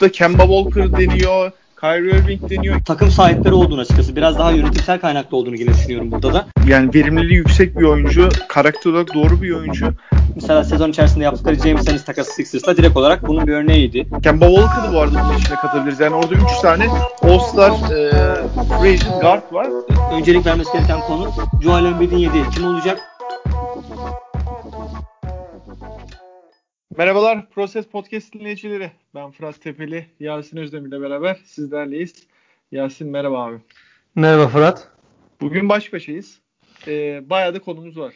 da Kemba Walker deniyor. Kyrie Irving deniyor. Takım sahipleri olduğunu açıkçası. Biraz daha yönetimsel kaynaklı olduğunu yine düşünüyorum burada da. Yani verimliliği yüksek bir oyuncu. Karakter olarak doğru bir oyuncu. Mesela sezon içerisinde yaptıkları James Ennis takası Sixers'la direkt olarak bunun bir örneğiydi. Kemba Walker'ı bu arada bunun içine katabiliriz. Yani orada 3 tane All-Star e, Free Guard var. Öncelik vermesi gereken konu Joel Embiid'in yediği kim olacak? Merhabalar Proses Podcast dinleyicileri. Ben Fırat Tepeli, Yasin Özdemir ile beraber sizlerleyiz. Yasin merhaba abi. Merhaba Fırat. Bugün baş başayız. Ee, bayağı da konumuz var.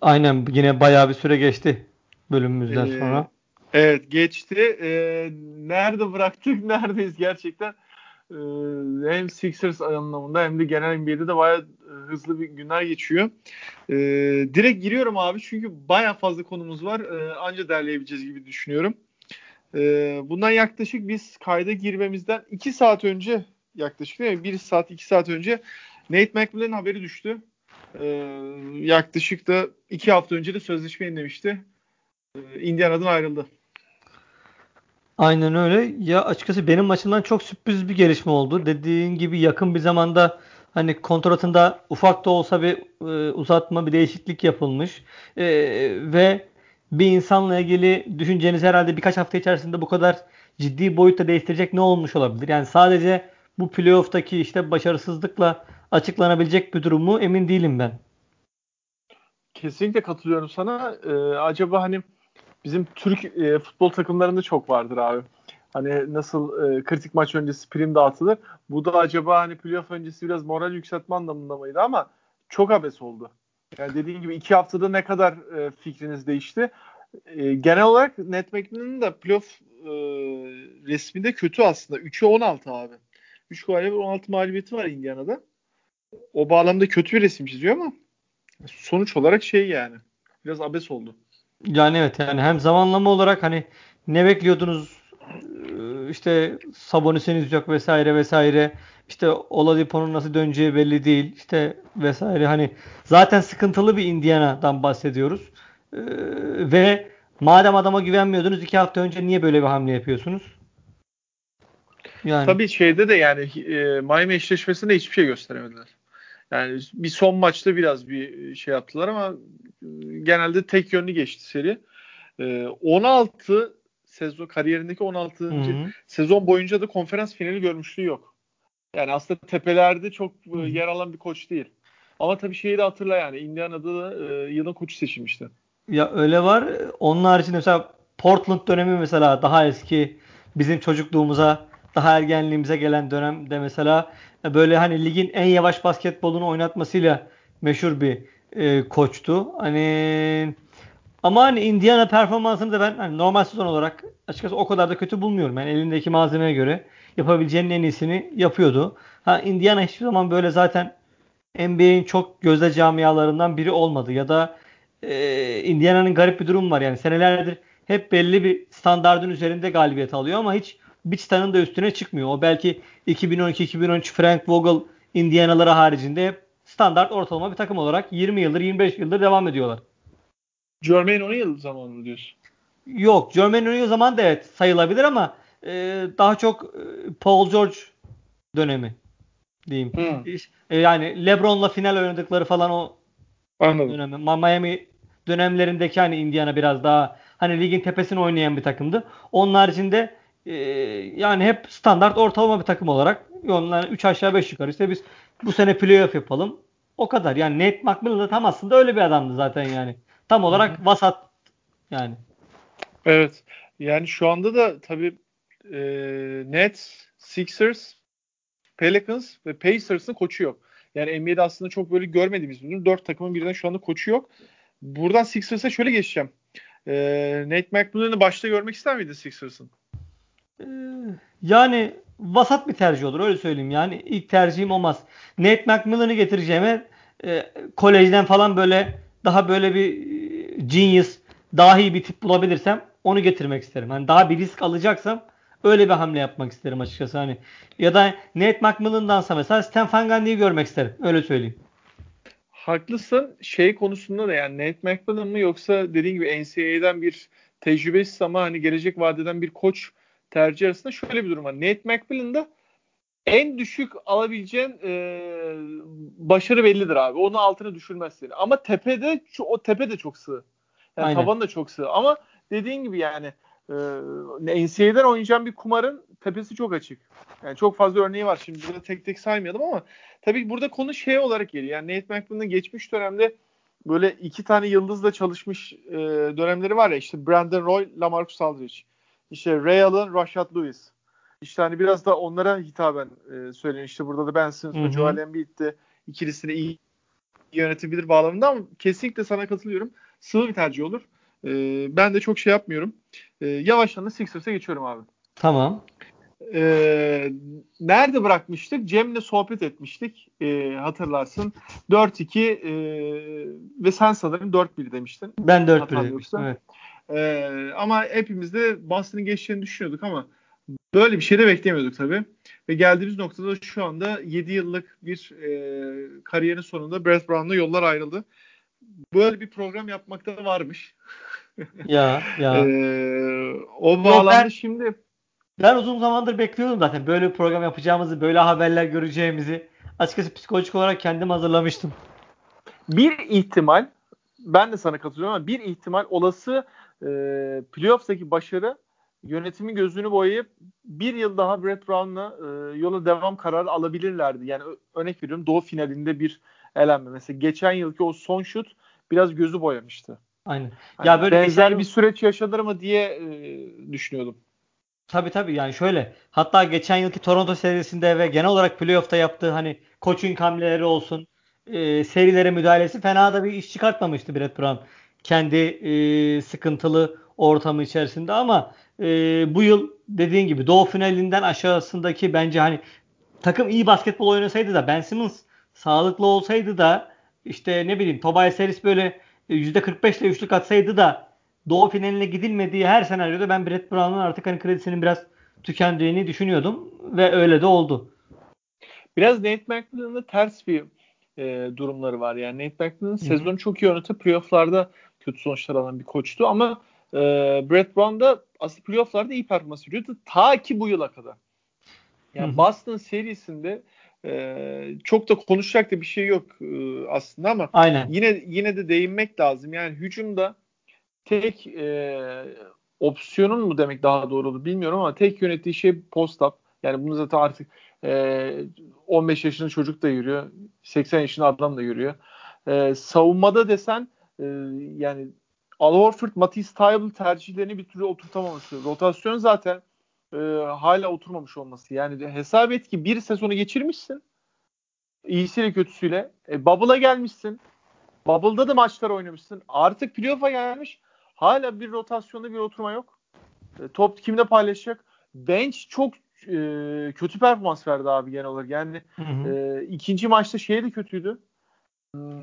Aynen yine bayağı bir süre geçti bölümümüzden Ee, sonra. Evet geçti. Ee, nerede bıraktık? Neredeyiz gerçekten? Ee, hem Sixers anlamında hem de genel NBA'de de bayağı e, hızlı bir günler geçiyor. Ee, direkt giriyorum abi çünkü bayağı fazla konumuz var. Ee, anca derleyebileceğiz gibi düşünüyorum. Ee, bundan yaklaşık biz kayda girmemizden 2 saat önce yaklaşık değil mi? 1 saat 2 saat önce Nate McMillan'ın haberi düştü. Ee, yaklaşık da 2 hafta önce de sözleşme yenilemişti. Ee, Indiana'dan ayrıldı. Aynen öyle. Ya açıkçası benim açımdan çok sürpriz bir gelişme oldu. Dediğin gibi yakın bir zamanda hani kontratında ufak da olsa bir e, uzatma, bir değişiklik yapılmış. E, ve bir insanla ilgili düşünceniz herhalde birkaç hafta içerisinde bu kadar ciddi boyutta değiştirecek ne olmuş olabilir? Yani sadece bu playoff'taki işte başarısızlıkla açıklanabilecek bir durumu emin değilim ben. Kesinlikle katılıyorum sana. Ee, acaba hani bizim Türk e, futbol takımlarında çok vardır abi. Hani nasıl e, kritik maç öncesi prim dağıtılır. Bu da acaba hani playoff öncesi biraz moral yükseltme anlamında mıydı ama çok abes oldu. Yani dediğin gibi iki haftada ne kadar e, fikriniz değişti. E, genel olarak Net McMillan'ın da playoff e, resminde kötü aslında. 3'e 16 abi. 3 galibiyet 16 mağlubiyeti var Indiana'da. O bağlamda kötü bir resim çiziyor ama sonuç olarak şey yani. Biraz abes oldu. Yani evet yani hem zamanlama olarak hani ne bekliyordunuz Ee, işte Sabonis'iniz yok vesaire vesaire işte Oladipo'nun nasıl döneceği belli değil işte vesaire hani zaten sıkıntılı bir Indiana'dan bahsediyoruz ee, ve madem adama güvenmiyordunuz iki hafta önce niye böyle bir hamle yapıyorsunuz? Yani. Tabii şeyde de yani e, Miami eşleşmesinde hiçbir şey gösteremediler. Yani bir son maçta biraz bir şey yaptılar ama e, genelde tek yönlü geçti seri. E, 16 sezon kariyerindeki 16. Hı-hı. sezon boyunca da konferans finali görmüşlüğü yok. Yani aslında tepelerde çok e, Hı-hı. yer alan bir koç değil. Ama tabii şeyi de hatırla yani Indiana'da da e, yılın koçu seçilmişti. Ya öyle var. Onun haricinde mesela Portland dönemi mesela daha eski bizim çocukluğumuza daha ergenliğimize gelen dönemde mesela e, böyle hani ligin en yavaş basketbolunu oynatmasıyla meşhur bir e, koçtu. Hani ama hani Indiana performansını da ben hani normal sezon olarak açıkçası o kadar da kötü bulmuyorum. Yani elindeki malzemeye göre yapabileceğinin en iyisini yapıyordu. Ha Indiana hiçbir zaman böyle zaten NBA'in çok gözde camialarından biri olmadı ya da e, Indiana'nın garip bir durum var yani senelerdir hep belli bir standardın üzerinde galibiyet alıyor ama hiç bir çıtanın da üstüne çıkmıyor. O belki 2012-2013 Frank Vogel Indiana'ları haricinde standart ortalama bir takım olarak 20 yıldır 25 yıldır devam ediyorlar. Jermaine O'Neal zamanı mı diyorsun? Yok. Jermaine O'Neal zaman da evet sayılabilir ama e, daha çok e, Paul George dönemi diyeyim. Hmm. E, yani LeBron'la final oynadıkları falan o Anladım. dönemi. Miami dönemlerindeki hani Indiana biraz daha hani ligin tepesini oynayan bir takımdı. Onun haricinde e, yani hep standart ortalama bir takım olarak onlar 3 aşağı 5 yukarı işte biz bu sene playoff yapalım. O kadar. Yani Nate McMillan da tam aslında öyle bir adamdı zaten yani. Tam olarak Hı-hı. vasat yani. Evet. Yani şu anda da tabii e, Nets, Sixers, Pelicans ve Pacers'ın koçu yok. Yani NBA'de aslında çok böyle görmediğimiz bir durum. Dört takımın birden şu anda koçu yok. Buradan Sixers'a şöyle geçeceğim. E, Nate McMillan'ı başta görmek ister miydin Sixers'ın? Ee, yani vasat bir tercih olur öyle söyleyeyim. Yani ilk tercihim olmaz. Nate McMillan'ı getireceğime e, kolejden falan böyle daha böyle bir e, genius, dahi bir tip bulabilirsem onu getirmek isterim. Hani daha bir risk alacaksam öyle bir hamle yapmak isterim açıkçası. Hani ya da Nate McMillan'dansa mesela Stan Van görmek isterim. Öyle söyleyeyim. Haklısın. Şey konusunda da yani Nate McMillan mı yoksa dediğin gibi NCAA'den bir tecrübesiz ama hani gelecek vadeden bir koç tercih arasında şöyle bir durum var. Nate McMillan'da en düşük alabileceğin e, başarı bellidir abi. Onu altına düşürmez seni. Ama tepede o tepe de çok sığ. Yani Aynen. taban da çok sığ. Ama dediğin gibi yani e, NCAA'den oynayacağın bir kumarın tepesi çok açık. Yani çok fazla örneği var. Şimdi burada tek tek saymayalım ama tabii burada konu şey olarak geliyor. Yani Nate McMillan'ın geçmiş dönemde böyle iki tane yıldızla çalışmış e, dönemleri var ya işte Brandon Roy, Lamarcus Aldridge. İşte Ray Allen, Rashad Lewis. İşte hani biraz da onlara hitaben e, söyleniyor. İşte burada da Ben Simmons ve Joel Embiid'de ikilisini iyi yönetebilir bağlamında ama kesinlikle sana katılıyorum. Sıvı bir tercih olur. E, ben de çok şey yapmıyorum. E, yavaştan da Sixers'a geçiyorum abi. Tamam. E, nerede bırakmıştık? Cem'le sohbet etmiştik. E, hatırlarsın. 4-2 e, ve sen sanırım 4-1 demiştin. Ben 4-1 demiştim. Evet. E, ama hepimiz de Boston'ın geçeceğini düşünüyorduk ama böyle bir şey de beklemiyorduk tabii. Ve geldiğimiz noktada şu anda 7 yıllık bir e, kariyerin sonunda Brett Brown'la yollar ayrıldı. Böyle bir program yapmakta varmış. ya ya. e, o bağlamda şimdi ben uzun zamandır bekliyordum zaten böyle bir program yapacağımızı, böyle haberler göreceğimizi. Açıkçası psikolojik olarak kendim hazırlamıştım. Bir ihtimal, ben de sana katılıyorum ama bir ihtimal olası e, playoff'taki başarı yönetimin gözünü boyayıp bir yıl daha Brett Brown'la e, yola devam kararı alabilirlerdi. Yani örnek veriyorum Doğu finalinde bir elenme. Mesela geçen yılki o son şut biraz gözü boyamıştı. Aynen. Hani ya böyle benzer geçen... bir süreç yaşanır mı diye e, düşünüyordum. Tabii tabii yani şöyle. Hatta geçen yılki Toronto serisinde ve genel olarak playoff'ta yaptığı hani coaching hamleleri olsun, e, serilere müdahalesi fena da bir iş çıkartmamıştı Brett Brown. Kendi e, sıkıntılı ortamı içerisinde ama e, bu yıl dediğin gibi Doğu finalinden aşağısındaki bence hani takım iyi basketbol oynasaydı da Ben Simmons sağlıklı olsaydı da işte ne bileyim Tobias Harris böyle %45 ile üçlük atsaydı da Doğu finaline gidilmediği her senaryoda ben Brett Brown'un artık hani kredisinin biraz tükendiğini düşünüyordum ve öyle de oldu. Biraz Nate McMillan'ın ters bir e, durumları var. Yani Nate McMillan sezonu çok iyi yönetip playoff'larda kötü sonuçlar alan bir koçtu ama e, Brett Brown da aslında playoff'larda iyi performans veriyordu ta ki bu yıla kadar. Yani. Boston serisinde e, çok da konuşacak da bir şey yok e, aslında ama Aynen. yine yine de değinmek lazım. Yani hücumda tek e, opsiyonun mu demek daha doğru olur bilmiyorum ama tek yönettiği şey post-up. Yani bunu zaten artık e, 15 yaşında çocuk da yürüyor. 80 yaşında adam da yürüyor. E, savunmada desen e, yani Al Horford, Matisse Thybulle tercihlerini bir türlü oturtamaması. Rotasyon zaten e, hala oturmamış olması. Yani hesap et ki bir sezonu geçirmişsin. İyisiyle kötüsüyle. E, Bubble'a gelmişsin. Bubble'da da maçlar oynamışsın. Artık playoff'a gelmiş. Hala bir rotasyonda bir oturma yok. E, top kimle paylaşacak? Bench çok e, kötü performans verdi abi genel olarak. Yani hı hı. E, ikinci maçta şey de kötüydü. Hmm.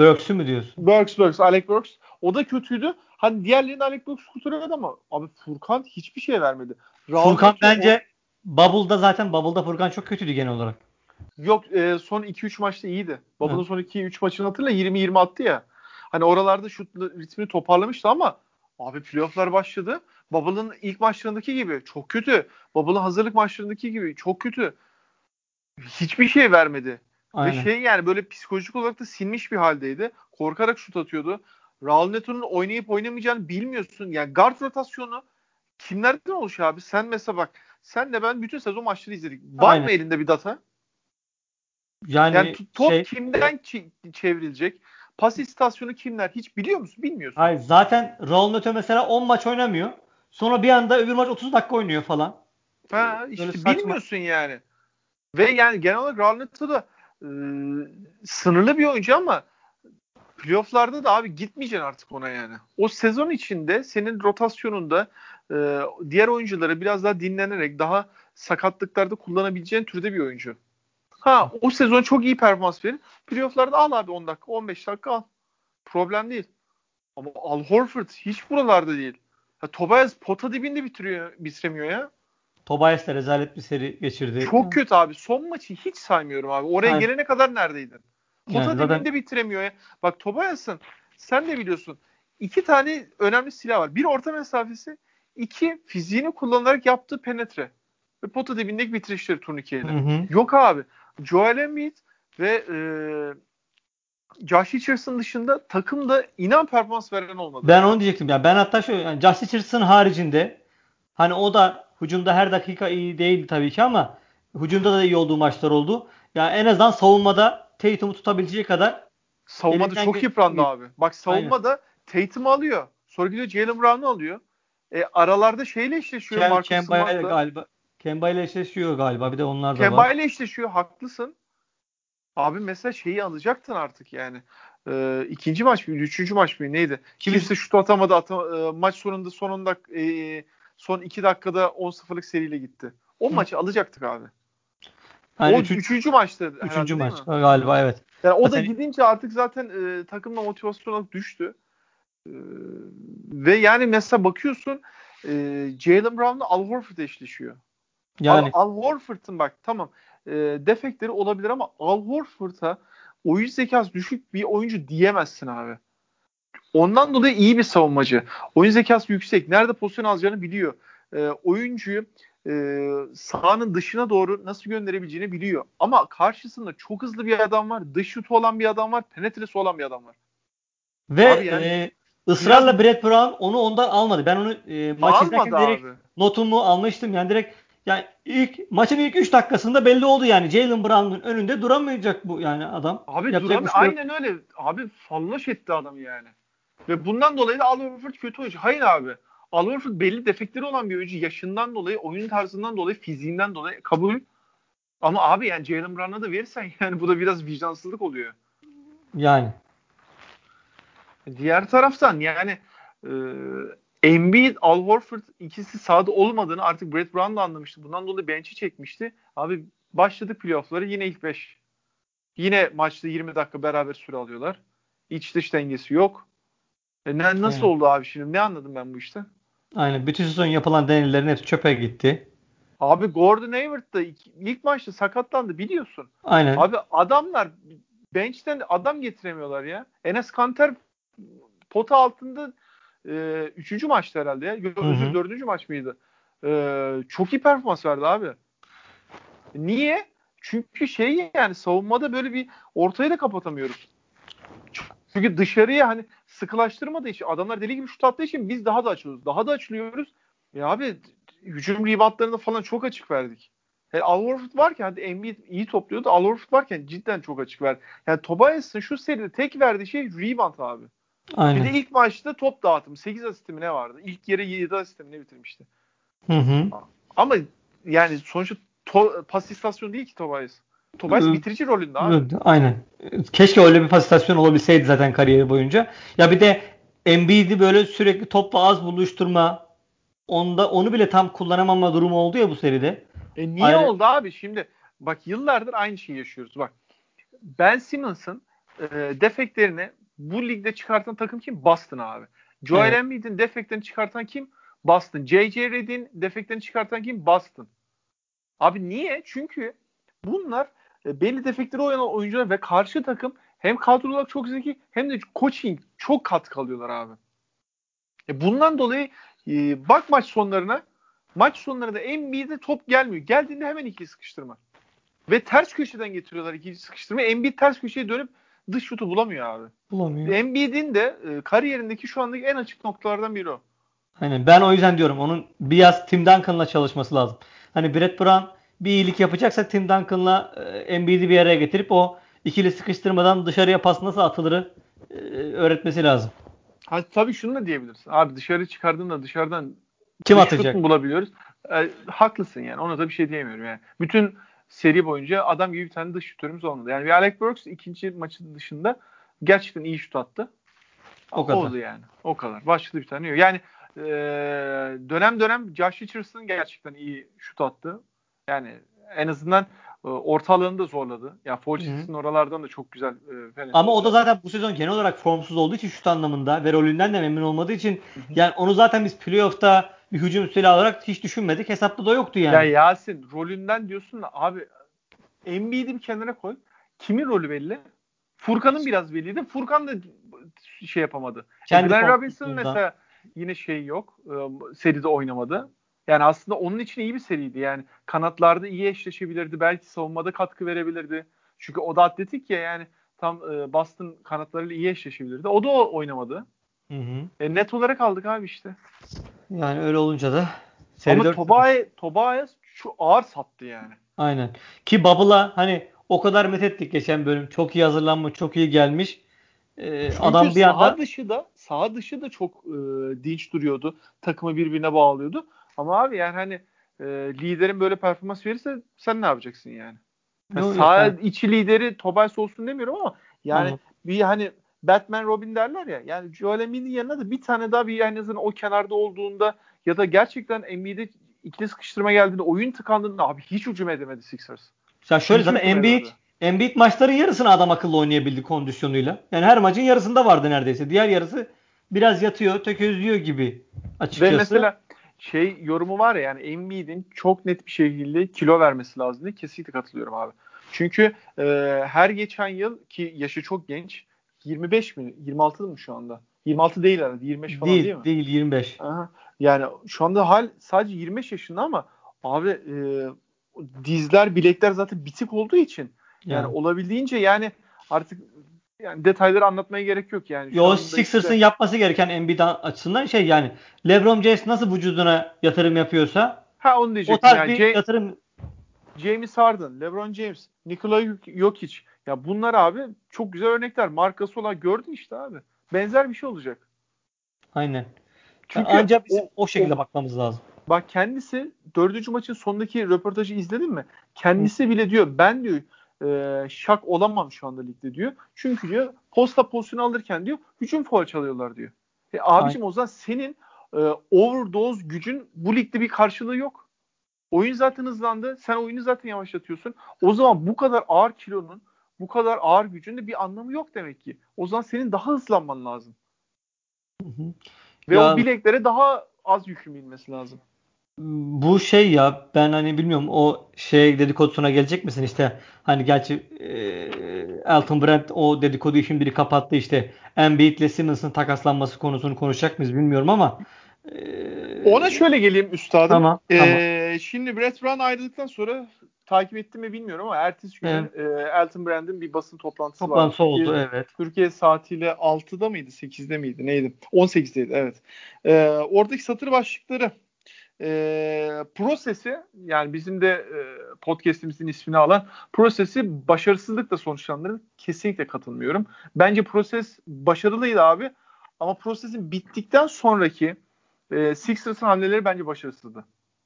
Burks'ü mü diyorsun? Burks, Burks, Alec Burks. O da kötüydü. Hani diğerlerini Alec Burks kurtarıyordu ama abi Furkan hiçbir şey vermedi. Raul Furkan bence o... Bubble'da zaten Bubble'da Furkan çok kötüydü genel olarak. Yok e, son 2-3 maçta iyiydi. Bubble'ın son 2-3 maçını hatırla 20-20 attı ya. Hani oralarda şut ritmini toparlamıştı ama abi playofflar başladı. Bubble'ın ilk maçlarındaki gibi çok kötü. Bubble'ın hazırlık maçlarındaki gibi çok kötü. Hiçbir şey vermedi. Aynen. Ve şey yani böyle psikolojik olarak da sinmiş bir haldeydi. Korkarak şut atıyordu. Raul Neto'nun oynayıp oynamayacağını bilmiyorsun. Yani guard rotasyonu kimlerden oluşuyor abi? Sen mesela bak sen de ben bütün sezon maçları izledik. Var Aynen. mı elinde bir data? Yani, yani top şey... kimden çevrilecek? Pas istasyonu kimler hiç biliyor musun? Bilmiyorsun. Hayır zaten Raul Neto mesela 10 maç oynamıyor. Sonra bir anda öbür maç 30 dakika oynuyor falan. Ha işte bilmiyorsun yani. Ve yani genel olarak Raul Neto da e, sınırlı bir oyuncu ama playofflarda da abi gitmeyeceksin artık ona yani. O sezon içinde senin rotasyonunda e, diğer oyuncuları biraz daha dinlenerek daha sakatlıklarda kullanabileceğin türde bir oyuncu. Ha o sezon çok iyi performans verir. Playoff'larda al abi 10 dakika 15 dakika al. Problem değil. Ama Al Horford hiç buralarda değil. Ha, Tobias pota dibinde bitiriyor, bitiremiyor ya. Tobias da rezalet bir seri geçirdi. Çok kötü abi. Son maçı hiç saymıyorum abi. Oraya Aynen. gelene kadar neredeydin? Pota yani zaten... dibinde bitiremiyor ya. Bak Tobias'ın sen de biliyorsun iki tane önemli silah var. Bir orta mesafesi, iki fiziğini kullanarak yaptığı penetre ve pota dibindeki bitirişleri turnikeyle. Hı hı. Yok abi. Joel Embiid ve e, Josh Richardson dışında takımda inan performans veren olmadı. Ben onu diyecektim. Yani ben hatta şu yani Josh Richardson haricinde hani o da hücumda her dakika iyi değil tabii ki ama hücumda da iyi olduğu maçlar oldu. Yani en azından savunmada Tatum'u tutabileceği kadar Savunmada çok yıprandı abi. Bak savunmada Tatum'u alıyor. Sonra gidiyor Jalen Brown'u alıyor. E, aralarda şeyle eşleşiyor Kem, Marcus Kemba ile galiba Kemba ile eşleşiyor galiba. Bir de onlar da Kemba var. ile eşleşiyor. Haklısın. Abi mesela şeyi alacaktın artık yani. E, ikinci maç mıydı? Üçüncü maç mıydı? Neydi? Kim- Kimse şut atamadı. Ata, e, maç sonunda sonunda e, son iki dakikada 10-0'lık seriyle gitti. O Hı. maçı alacaktık abi. Hani o üçü- üçüncü değil maç mi? galiba evet. Yani o da Zaten- gidince artık zaten e, takımla motivasyon düştü. E, ve yani mesela bakıyorsun e, Jalen Brown'la Al Horford eşleşiyor. Yani Al, Al Horford'un bak tamam e, defekleri olabilir ama Al Horford'a oyun zekası düşük bir oyuncu diyemezsin abi. Ondan dolayı iyi bir savunmacı. Oyun zekası yüksek. Nerede pozisyon alacağını biliyor. E, oyuncuyu e, sahanın dışına doğru nasıl gönderebileceğini biliyor. Ama karşısında çok hızlı bir adam var. Dış şutu olan bir adam var. Penetresi olan bir adam var. ve Abi yani- e, ısrarla Brett Brown onu ondan almadı. Ben onu e, maç izlerken direkt abi. notumu almıştım. Yani direkt yani ilk maçın ilk 3 dakikasında belli oldu yani Jalen Brown'un önünde duramayacak bu yani adam. Abi şey yok. aynen öyle. Abi fallaş etti adamı yani. Ve bundan dolayı da Al Horford kötü oyuncu. Hayır abi. Al Horford belli defekleri olan bir oyuncu. Yaşından dolayı, oyun tarzından dolayı, fiziğinden dolayı kabul. Ama abi yani Jalen Brown'a da verirsen yani bu da biraz vicdansızlık oluyor. Yani Diğer taraftan yani e, Embiid, Al Horford ikisi sahada olmadığını artık Brett Brown da anlamıştı. Bundan dolayı bench'i çekmişti. Abi başladık playoff'ları yine ilk 5. Yine maçta 20 dakika beraber süre alıyorlar. İç dış dengesi yok. E ne, nasıl Evet. oldu abi şimdi? Ne anladım ben bu işten? aynen bütün sezon yapılan deneylerin hepsi çöpe gitti. Abi Gordon Hayward da ilk, ilk maçta sakatlandı biliyorsun. Aynen. Abi adamlar bench'ten adam getiremiyorlar ya. Enes Kanter pota altında e, üçüncü maçtı herhalde ya. Özür dördüncü maç mıydı? E, çok iyi performans verdi abi. Niye? Çünkü şey yani savunmada böyle bir ortayı da kapatamıyoruz. Çünkü dışarıya hani sıkılaştırmadığı için adamlar deli gibi şut attığı için biz daha da açılıyoruz. Daha da açılıyoruz. Ya abi hücum reboundlarında falan çok açık verdik. Yani Al Horford varken hadi Embiid iyi topluyordu. Al Horford varken cidden çok açık verdi. Yani Tobias'ın şu seride tek verdiği şey rebound abi. Bir Aynen. de ilk maçta top dağıtım. 8 asistimi ne vardı? İlk yarı 7 asistimi ne bitirmişti. Hı hı. Ama yani sonuçta to- pas istasyonu değil ki Tobias. Tobias Hı. bitirici rolünde abi. Aynen. Keşke öyle bir pasitasyon olabilseydi zaten kariyeri boyunca. Ya bir de Embiid'i böyle sürekli topla az buluşturma onda onu bile tam kullanamama durumu oldu ya bu seride. E niye Aynen. oldu abi şimdi? Bak yıllardır aynı şeyi yaşıyoruz. Bak Ben Simmons'ın e, defeklerini bu ligde çıkartan takım kim? Boston abi. Joel Evet. Embiid'in defeklerini çıkartan kim? Boston. J.J. Redick'in defeklerini çıkartan kim? Boston. Abi niye? Çünkü bunlar e, belli defekleri oynayan oyuncular ve karşı takım hem kadro olarak çok zeki hem de coaching çok katkı alıyorlar abi. E bundan dolayı e, bak maç sonlarına maç sonlarında Embiid'e top gelmiyor. Geldiğinde hemen ikili sıkıştırma. Ve ters köşeden getiriyorlar ikili sıkıştırma. Embiid ters köşeye dönüp dış şutu bulamıyor abi. Bulamıyor. Embiid'in de e, kariyerindeki şu andaki en açık noktalardan biri o. Aynen. Ben o yüzden diyorum onun biraz Tim Duncan'la çalışması lazım. Hani Brett Brown bir iyilik yapacaksa Tim Duncan'la e, Embiid'i bir araya getirip o ikili sıkıştırmadan dışarıya pas nasıl atılırı e, öğretmesi lazım. Ha, tabii şunu da diyebilirsin. Abi dışarı çıkardığında dışarıdan Kim atacak? bulabiliyoruz? E, haklısın yani. Ona da bir şey diyemiyorum yani. Bütün seri boyunca adam gibi bir tane dış şutörümüz olmadı. Yani bir Alec Burks ikinci maçın dışında gerçekten iyi şut attı. O kadar. Oldu yani. O kadar. Başka bir tane yok. Yani e, dönem dönem Josh Richardson gerçekten iyi şut attı. Yani en azından e, orta alanı da zorladı. Ya yani foul çizgisinin oralardan da çok güzel e, Ama o da zaten bu sezon genel olarak formsuz olduğu için şut anlamında ve rolünden de memnun olmadığı için yani onu zaten biz playoff'ta bir hücum silahı olarak hiç düşünmedik. Hesapta da yoktu yani. Ya Yasin rolünden diyorsun da abi Embiid'i bir kenara koy. Kimin rolü belli? Furkan'ın biraz belliydi. Furkan da şey yapamadı. Kendi Glenn formsuzluğundan. Robinson mesela yine şey yok. E, seride oynamadı. Yani aslında onun için iyi bir seriydi. Yani kanatlarda iyi eşleşebilirdi. Belki savunmada katkı verebilirdi. Çünkü o da atletik ya yani tam e, Boston kanatlarıyla iyi eşleşebilirdi. O da o oynamadı. Hı hı. E, net olarak aldık abi işte. Yani öyle olunca da Ama Tobias, Tobias şu ağır sattı yani. Aynen. Ki Bubble'a hani o kadar methettik geçen bölüm. Çok iyi hazırlanmış, çok iyi gelmiş. Ee, adam bir anda saha dışı da saha dışı da çok e, dinç duruyordu. Takımı birbirine bağlıyordu. Ama abi yani hani e, liderin böyle performans verirse sen ne yapacaksın yani? yani sağ yani. içi lideri Tobias olsun demiyorum ama yani Hı. bir hani Batman Robin derler ya. Yani Joel Embiid'in yanına da bir tane daha bir en azından o kenarda olduğunda ya da gerçekten Embiid'e ikili sıkıştırma geldiğinde oyun tıkandığında abi hiç ucum edemedi Sixers. Ya şöyle zaten Embiid Embiid maçların yarısını adam akıllı oynayabildi kondisyonuyla. Yani her maçın yarısında vardı neredeyse. Diğer yarısı biraz yatıyor, tökezliyor gibi açıkçası. Ve mesela şey yorumu var ya yani Embiid'in çok net bir şekilde kilo vermesi lazım diye kesinlikle katılıyorum abi. Çünkü e, her geçen yıl ki yaşı çok genç 25 mi 26 mı şu anda? 26 değil herhalde 25 falan değil, değil mi? Değil 25. Aha. Yani şu anda hal sadece 25 yaşında ama abi e, dizler bilekler zaten bitik olduğu için yani, yani olabildiğince yani artık yani detayları anlatmaya gerek yok yani. Yo Sixers'ın işte... yapması gereken Embiid açısından şey yani LeBron James nasıl vücuduna yatırım yapıyorsa ha onu diyecektim. O tarz yani, bir yatırım James Harden, LeBron James, Nikola Jokic ya bunlar abi çok güzel örnekler. Markası olan gördün işte abi. Benzer bir şey olacak. Aynen. Çünkü yani ancak bizim o, o şekilde o, bakmamız lazım. Bak kendisi dördüncü maçın sonundaki röportajı izledin mi? Kendisi Hı. bile diyor ben diyor e, şak olamam şu anda ligde diyor. Çünkü diyor posta pozisyonu alırken diyor hücum foul çalıyorlar diyor. E abicim Aynen. o zaman senin e, overdose gücün bu ligde bir karşılığı yok. Oyun zaten hızlandı. Sen oyunu zaten yavaşlatıyorsun. O zaman bu kadar ağır kilonun, bu kadar ağır gücün de bir anlamı yok demek ki. O zaman senin daha hızlanman lazım. Hı hı. Ve ya, o bileklere daha az yükün binmesi lazım. Bu şey ya ben hani bilmiyorum o şey dedikodusuna gelecek misin işte hani gerçi e, Elton Brand o dedikoduyu şimdilik kapattı işte Embiid ile Simmons'ın takaslanması konusunu konuşacak mıyız bilmiyorum ama e, ona şöyle geleyim üstadım. Tamam, ee, tamam. Şimdi Brett Brown ayrıldıktan sonra takip ettim mi bilmiyorum ama ertesi gün evet. e, Elton Brand'in bir basın toplantısı, toplantısı vardı. oldu Türkiye, evet. Türkiye saatiyle 6'da mıydı 8'de miydi neydi? 18'deydi evet. E, oradaki satır başlıkları e, prosesi yani bizim de e, podcast'imizin ismini alan prosesi başarısızlıkla sonuçlandırır. Kesinlikle katılmıyorum. Bence proses başarılıydı abi ama prosesin bittikten sonraki e, Sixers'ın hamleleri bence başarısızdı.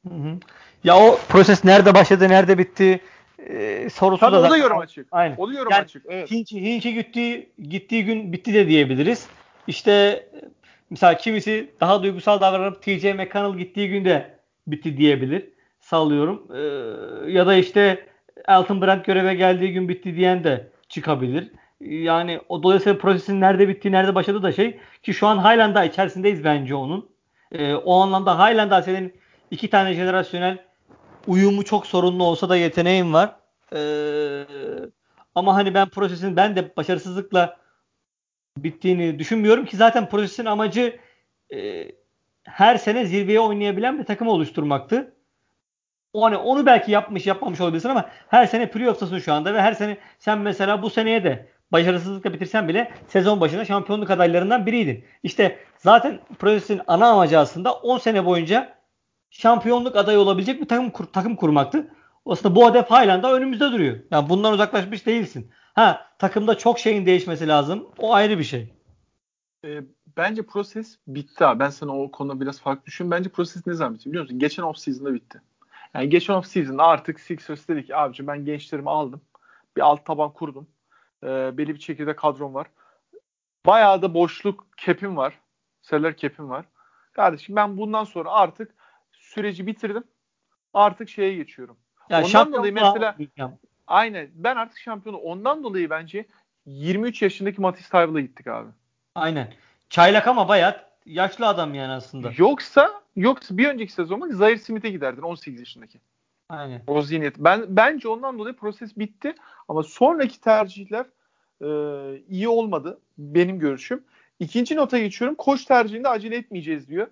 Hı hı. Ya o proses nerede başladı, nerede bitti e, sorusu Tabii da o da yorum açık. Aynen. O da yorum yani, açık. Evet. Hinki, Hinki gittiği, gittiği gün bitti de diyebiliriz. İşte mesela kimisi daha duygusal davranıp TJ McConnell gittiği günde bitti diyebilir. Sallıyorum. Ee, ya da işte Elton Brand göreve geldiği gün bitti diyen de çıkabilir. Yani o dolayısıyla prosesin nerede bittiği, nerede başladığı da şey ki şu an halen daha içerisindeyiz bence onun. Ee, o anlamda halen daha senin iki tane jenerasyonel uyumu çok sorunlu olsa da yeteneğin var. Ee, ama hani ben prosesin ben de başarısızlıkla bittiğini düşünmüyorum ki zaten prosesin amacı e, her sene zirveye oynayabilen bir takım oluşturmaktı. O hani onu belki yapmış yapmamış olabilirsin ama her sene playoff'tasın şu anda ve her sene sen mesela bu seneye de başarısızlıkla bitirsen bile sezon başında şampiyonluk adaylarından biriydin. İşte zaten prosesin ana amacı aslında 10 sene boyunca şampiyonluk adayı olabilecek bir takım kur, takım kurmaktı. Aslında bu hedef halen de önümüzde duruyor. Yani bundan uzaklaşmış değilsin. Ha takımda çok şeyin değişmesi lazım. O ayrı bir şey. E, bence proses bitti abi. Ben sana o konuda biraz farklı düşünüyorum. Bence proses ne zaman bitti biliyor musun? Geçen off season'da bitti. Yani geçen off season'da artık Sixers dedi ki abicim ben gençlerimi aldım. Bir alt taban kurdum. E, belli bir şekilde kadrom var. Bayağı da boşluk kepim var. Seller kepim var. Kardeşim ben bundan sonra artık süreci bitirdim. Artık şeye geçiyorum. Ya Ondan dolayı mesela aynen ben artık şampiyonu ondan dolayı bence 23 yaşındaki Matisse Thybull'a gittik abi. Aynen. Çaylak ama bayağı yaşlı adam yani aslında. Yoksa yoksa bir önceki sezonda Zaire Smith'e giderdin 18 yaşındaki. Aynen. O zihniyet. Ben bence ondan dolayı proses bitti ama sonraki tercihler e, iyi olmadı benim görüşüm. İkinci nota geçiyorum. Koç tercihinde acele etmeyeceğiz diyor.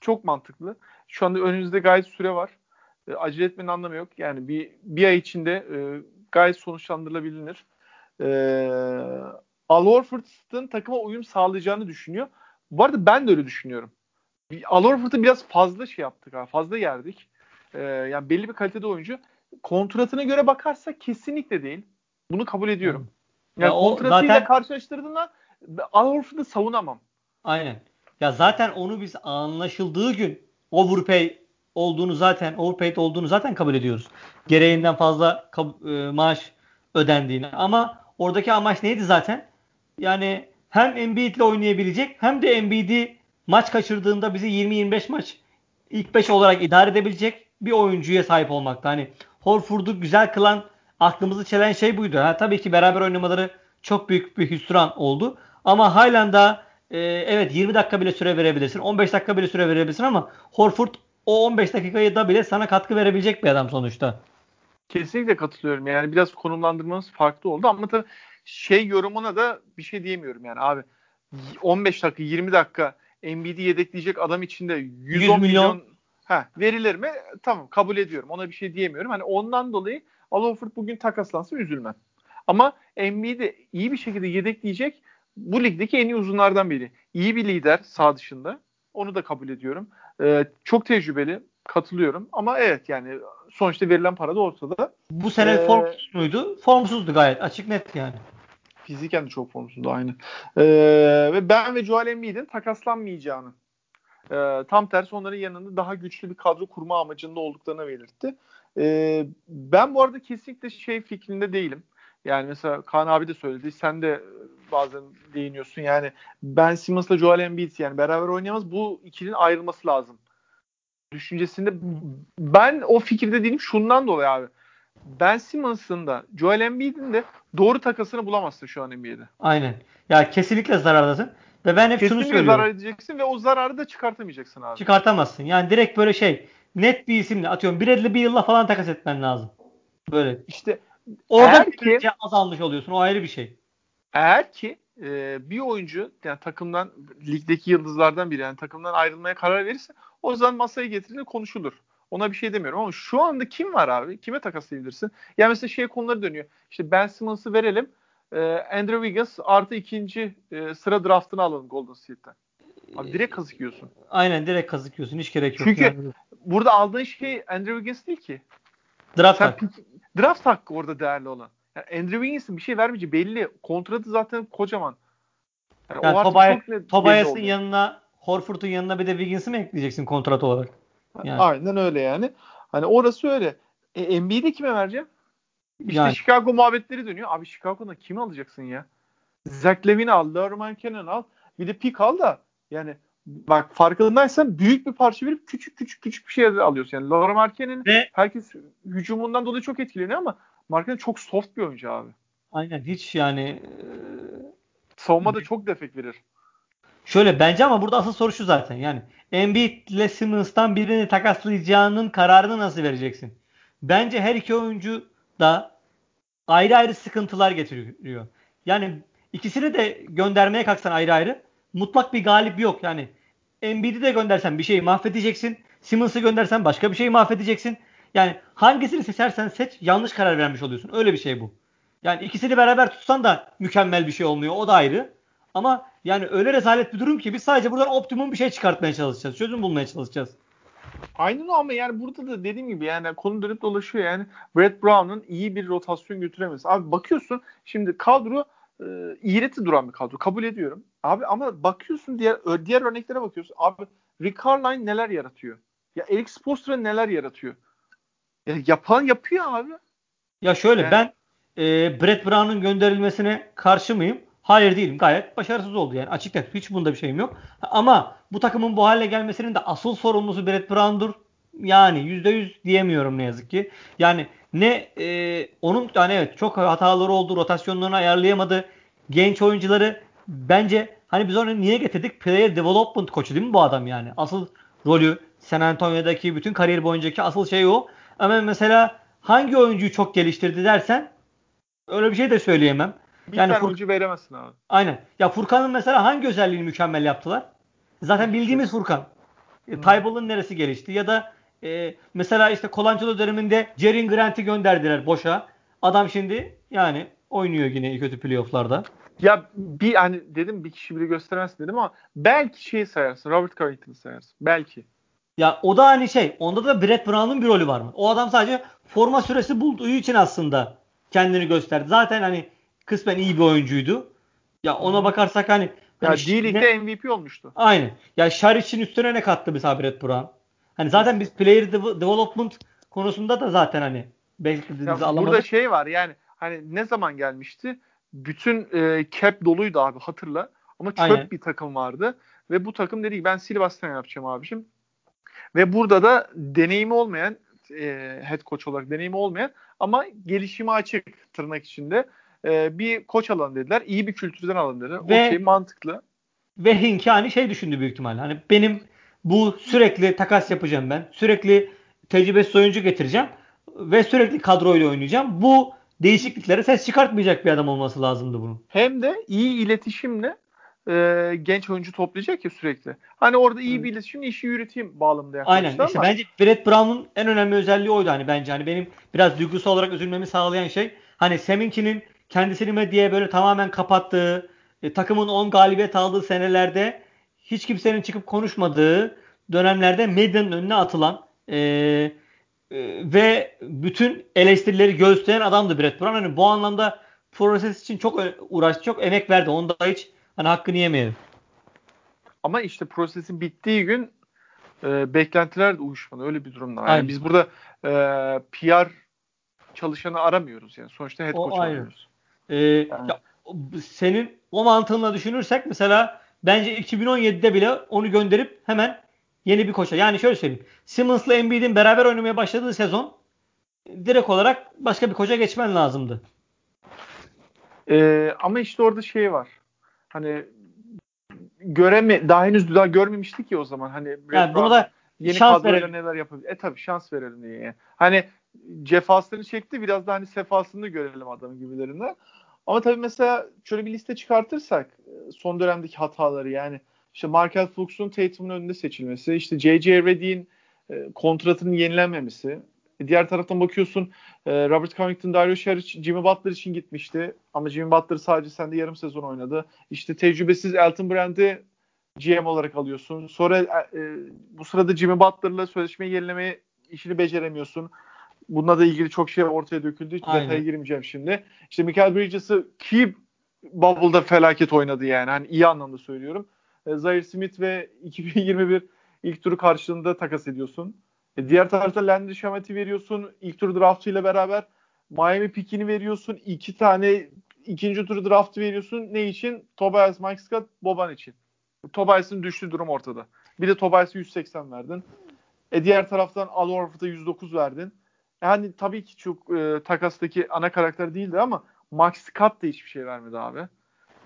Çok mantıklı. Şu anda önünüzde gayet süre var. E, acele etmenin anlamı yok. Yani bir, bir ay içinde e, gayet sonuçlandırılabilir. E, Al Horford'un takıma uyum sağlayacağını düşünüyor. Bu arada ben de öyle düşünüyorum. Al Horford'u biraz fazla şey yaptık. Ha, fazla yerdik. E, yani belli bir kalitede oyuncu. Kontratına göre bakarsak kesinlikle değil. Bunu kabul ediyorum. Yani ya kontratıyla zaten... karşılaştırdığında Al Horford'u savunamam. Aynen. Ya zaten onu biz anlaşıldığı gün overpay olduğunu zaten overpaid olduğunu zaten kabul ediyoruz. Gereğinden fazla e, maaş ödendiğini. Ama oradaki amaç neydi zaten? Yani hem Embiid ile oynayabilecek hem de Embiid'i maç kaçırdığında bizi 20-25 maç ilk 5 olarak idare edebilecek bir oyuncuya sahip olmakta. Hani Horford'u güzel kılan aklımızı çelen şey buydu. Ha, tabii ki beraber oynamaları çok büyük bir hüsran oldu. Ama halen daha e, evet 20 dakika bile süre verebilirsin. 15 dakika bile süre verebilirsin ama Horford o 15 dakikayı da bile sana katkı verebilecek bir adam sonuçta. Kesinlikle katılıyorum. Yani biraz konumlandırmamız farklı oldu ama tabii şey yorumuna da bir şey diyemiyorum yani abi. 15 dakika 20 dakika Embiid'i yedekleyecek adam içinde 110 100 milyon, milyon ha, verilir mi? Tamam kabul ediyorum. Ona bir şey diyemiyorum. Hani ondan dolayı Al Horford bugün takaslansa üzülmem. Ama Embiid'i iyi bir şekilde yedekleyecek bu ligdeki en iyi uzunlardan biri. İyi bir lider sağ dışında. Onu da kabul ediyorum. Ee, çok tecrübeli. Katılıyorum. Ama evet yani sonuçta verilen para da ortada. Bu sene ee, formsuz muydu? Formsuzdu gayet. Açık net yani. Fiziken de çok formsuzdu aynı. Ee, ve ben ve Joel Embiid'in takaslanmayacağını e, tam tersi onların yanında daha güçlü bir kadro kurma amacında olduklarını belirtti. E, ben bu arada kesinlikle şey fikrinde değilim. Yani mesela Kaan abi de söyledi. Sen de bazen değiniyorsun. Yani Ben Simmons'la Joel Embiid yani beraber oynayamaz. Bu ikilinin ayrılması lazım. Düşüncesinde ben o fikirde değilim şundan dolayı abi. Ben Simmons'ın da Joel Embiid'in de doğru takasını bulamazsın şu an NBA'de. Aynen. Ya kesinlikle zarardasın. Ve ben hep kesinlikle şunu söylüyorum. zarar edeceksin ve o zararı da çıkartamayacaksın abi. Çıkartamazsın. Yani direkt böyle şey net bir isimle atıyorum bir yılla falan takas etmen lazım. Böyle. İşte orada bir ki, azalmış oluyorsun. O ayrı bir şey. Eğer ki e, bir oyuncu yani takımdan ligdeki yıldızlardan biri yani takımdan ayrılmaya karar verirse o zaman masaya getirince konuşulur. Ona bir şey demiyorum ama şu anda kim var abi? Kime takaslayabilirsin? Yani mesela şey konuları dönüyor. İşte Ben Simmons'ı verelim. E, Andrew Wiggins artı ikinci e, sıra draftını alalım Golden State'ten. Abi direkt kazık yiyorsun. Aynen direkt kazık yiyorsun. Hiç gerek yok. Çünkü yani. burada aldığın şey Andrew Wiggins değil ki. Draft hakkı. Draft hakkı orada değerli olan. Yani Andrew Wiggins'in bir şey vermeyeceği belli. Kontratı zaten kocaman. Yani, yani Tobay, Tobias'ın yanına Horford'un yanına bir de Wiggins'i mi ekleyeceksin kontrat olarak? Yani. Aynen öyle yani. Hani orası öyle. E, NBA'de kime vereceğim? İşte yani. Chicago muhabbetleri dönüyor. Abi Chicago'da kimi alacaksın ya? Zach Levine al, Lerman Cannon al. Bir de pick al da yani bak farkındaysan büyük bir parça verip küçük küçük küçük bir şey alıyorsun. Yani Laura Markkanen herkes hücumundan dolayı çok etkileniyor ama Markkanen çok soft bir oyuncu abi. Aynen hiç yani savunmada çok defek verir. Şöyle bence ama burada asıl soru şu zaten. Yani Embiid ile Simmons'tan birini takaslayacağının kararını nasıl vereceksin? Bence her iki oyuncu da ayrı ayrı sıkıntılar getiriyor. Yani ikisini de göndermeye kalksan ayrı ayrı mutlak bir galip yok. Yani Embiid'i de göndersen bir şeyi mahvedeceksin. Simmons'ı göndersen başka bir şeyi mahvedeceksin. Yani hangisini seçersen seç yanlış karar vermiş oluyorsun. Öyle bir şey bu. Yani ikisini beraber tutsan da mükemmel bir şey olmuyor. O da ayrı. Ama yani öyle rezalet bir durum ki biz sadece buradan optimum bir şey çıkartmaya çalışacağız. Çözüm bulmaya çalışacağız. Aynen ama yani burada da dediğim gibi yani konu dönüp dolaşıyor yani Brett Brown'un iyi bir rotasyon götüremez. Abi bakıyorsun şimdi kadro e, iğreti duran bir kadro. Kabul ediyorum. Abi ama bakıyorsun diğer diğer örneklere bakıyorsun. Abi Rick Carline neler yaratıyor? Ya Eric Spoelstra neler yaratıyor? Ya yapan yapıyor abi. Ya şöyle yani, ben e, Brett Brown'un gönderilmesine karşı mıyım? Hayır değilim. Gayet başarısız oldu yani. Açık net. Hiç bunda bir şeyim yok. Ama bu takımın bu hale gelmesinin de asıl sorumlusu Brett Brown'dur. Yani %100 diyemiyorum ne yazık ki. Yani ne e, onun yani evet çok hataları oldu. Rotasyonlarını ayarlayamadı. Genç oyuncuları bence hani biz onu niye getirdik? Player Development koçu değil mi bu adam yani? Asıl rolü San Antonio'daki bütün kariyer boyuncaki asıl şey o. Ama mesela hangi oyuncuyu çok geliştirdi dersen öyle bir şey de söyleyemem. Bir Yani tane oyuncu veremezsin abi. Aynen. Ya Furkan'ın mesela hangi özelliğini mükemmel yaptılar? Zaten bildiğimiz Furkan. E, Tybal'ın neresi gelişti? Ya da e, mesela işte Colangelo döneminde Jaren Grant'i gönderdiler boşa. Adam şimdi yani oynuyor yine kötü playoff'larda. Ya bir hani dedim bir kişi bile gösteremezsin dedim ama belki şeyi sayarsın. Robert Covington'ı sayarsın. Belki. Ya o da hani şey, onda da Brett Brown'un bir rolü var mı? O adam sadece forma süresi bulduğu için aslında kendini gösterdi. Zaten hani kısmen iyi bir oyuncuydu. Ya ona bakarsak hani Ya hani ne- D-League'de MVP olmuştu. Aynen. Ya Şaric'in üstüne ne kattı mesela Brett Brown? Hani zaten biz player dev- development konusunda da zaten hani beklediğimizi alamadık. burada şey var yani hani ne zaman gelmişti? Bütün e, cap doluydu abi hatırla. Ama çöp Aynen. bir takım vardı. Ve bu takım dedi ki ben Silvas'tan yapacağım abicim. Ve burada da deneyimi olmayan e, head coach olarak deneyimi olmayan ama gelişime açık tırnak içinde e, bir koç alın dediler. İyi bir kültürden alın dediler. Ve- Okey mantıklı. Ve Hinkie hani şey düşündü büyük ihtimalle. Hani benim bu sürekli takas yapacağım ben. Sürekli tecrübesiz oyuncu getireceğim. Ve sürekli kadroyla oynayacağım. Bu değişikliklere ses çıkartmayacak bir adam olması lazımdı bunun. Hem de iyi iletişimle e, genç oyuncu toplayacak ya sürekli. Hani orada iyi bir iletişimle işi yürüteyim bağlamında yaklaştı Aynen. ama İşte bence Brett Brown'un en önemli özelliği oydu hani bence. Hani benim biraz duygusal olarak üzülmemi sağlayan şey hani Seminki'nin kendisini medyaya böyle tamamen kapattığı, e, takımın 10 galibiyet aldığı senelerde hiç kimsenin çıkıp konuşmadığı dönemlerde medyanın önüne atılan e, e, ve bütün eleştirileri göğüsleyen adamdı Brett Brown. Hani bu anlamda proses için çok uğraştı, çok emek verdi. Onda hiç hani hakkını yemeyelim. Ama işte prosesin bittiği gün e, beklentiler de uyuşmadı. Öyle bir durumda. Yani Aynen. biz burada e, PR çalışanı aramıyoruz yani. Sonuçta head O coach ayrı. arıyoruz. Ee, ya, o- senin o mantığınla düşünürsek mesela bence 2017'de bile onu gönderip hemen yeni bir koça. Yani şöyle söyleyeyim. Simmons'la Embiid'in beraber oynamaya başladığı sezon direkt olarak başka bir koça geçmen lazımdı. E, ama işte orada şey var. Hani göreme daha henüz daha görmemiştik ki o zaman. Hani Yani Brown da yeni şans kadroyla verelim. neler yapabilir. E tabii şans verelim diye. Hani cefasını çekti biraz da hani sefasını görelim adamın gibilerinden. Ama tabii mesela şöyle bir liste çıkartırsak e, son dönemdeki hataları yani işte Markel Fultz'un Tatum'un önünde seçilmesi, işte J.J. Redick'in e, kontratının yenilenmemesi. E, diğer taraftan bakıyorsun Robert Covington, Dario Saric, Jimmy Butler için gitmişti. Ama Jimmy Butler sadece sende yarım sezon oynadı. İşte tecrübesiz Elton Brand'i GM olarak alıyorsun. Sonra e, bu sırada Jimmy Butler'la sözleşmeyi yenilemeye işini beceremiyorsun. Bununla da ilgili çok şey ortaya döküldü. Hiç detaya girmeyeceğim şimdi. İşte Michael Bridges'ı ki Bubble'da felaket oynadı yani. Hani iyi anlamda söylüyorum. E, Zaire Smith ve 2021 ilk turu karşılığında takas ediyorsun. E, diğer tarafta Landry Shamet'i veriyorsun. İlk tur draftıyla beraber Miami pickini veriyorsun. iki tane ikinci tur draftı veriyorsun. Ne için? Tobias Mike Scott, Boban için. Tobias'ın düştüğü durum ortada. Bir de Tobias'a 180 verdin. E diğer taraftan Al Horford'a 109 verdin. Yani tabii ki çok e, takastaki ana karakter değildi ama Max Scott da hiçbir şey vermedi abi.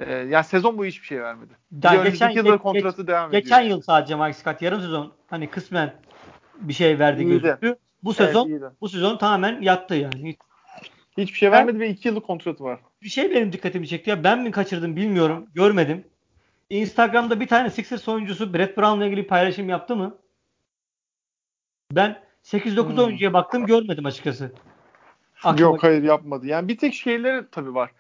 E, yani sezon boyu hiçbir şey vermedi. Bir Daha de önümüzdeki yılda geç- kontratı devam Geçen ediyor. yıl sadece Mike Scott yarım sezon hani kısmen bir şey verdi İyiydi. gözüktü. Bu Evet, sezon iyiydi. bu sezon tamamen yattı yani. Hiçbir şey vermedi ve 2 yıllık kontratı var. Bir şey benim dikkatimi çekti ya. Ben mi kaçırdım bilmiyorum. Görmedim. Instagram'da bir tane Sixers oyuncusu Brett Brown'la ilgili paylaşım yaptı mı? Ben 8-9 Hmm. oyuncuya baktım görmedim açıkçası. Aklıma- Yok hayır yapmadı. Yani bir tek şeyleri tabii var.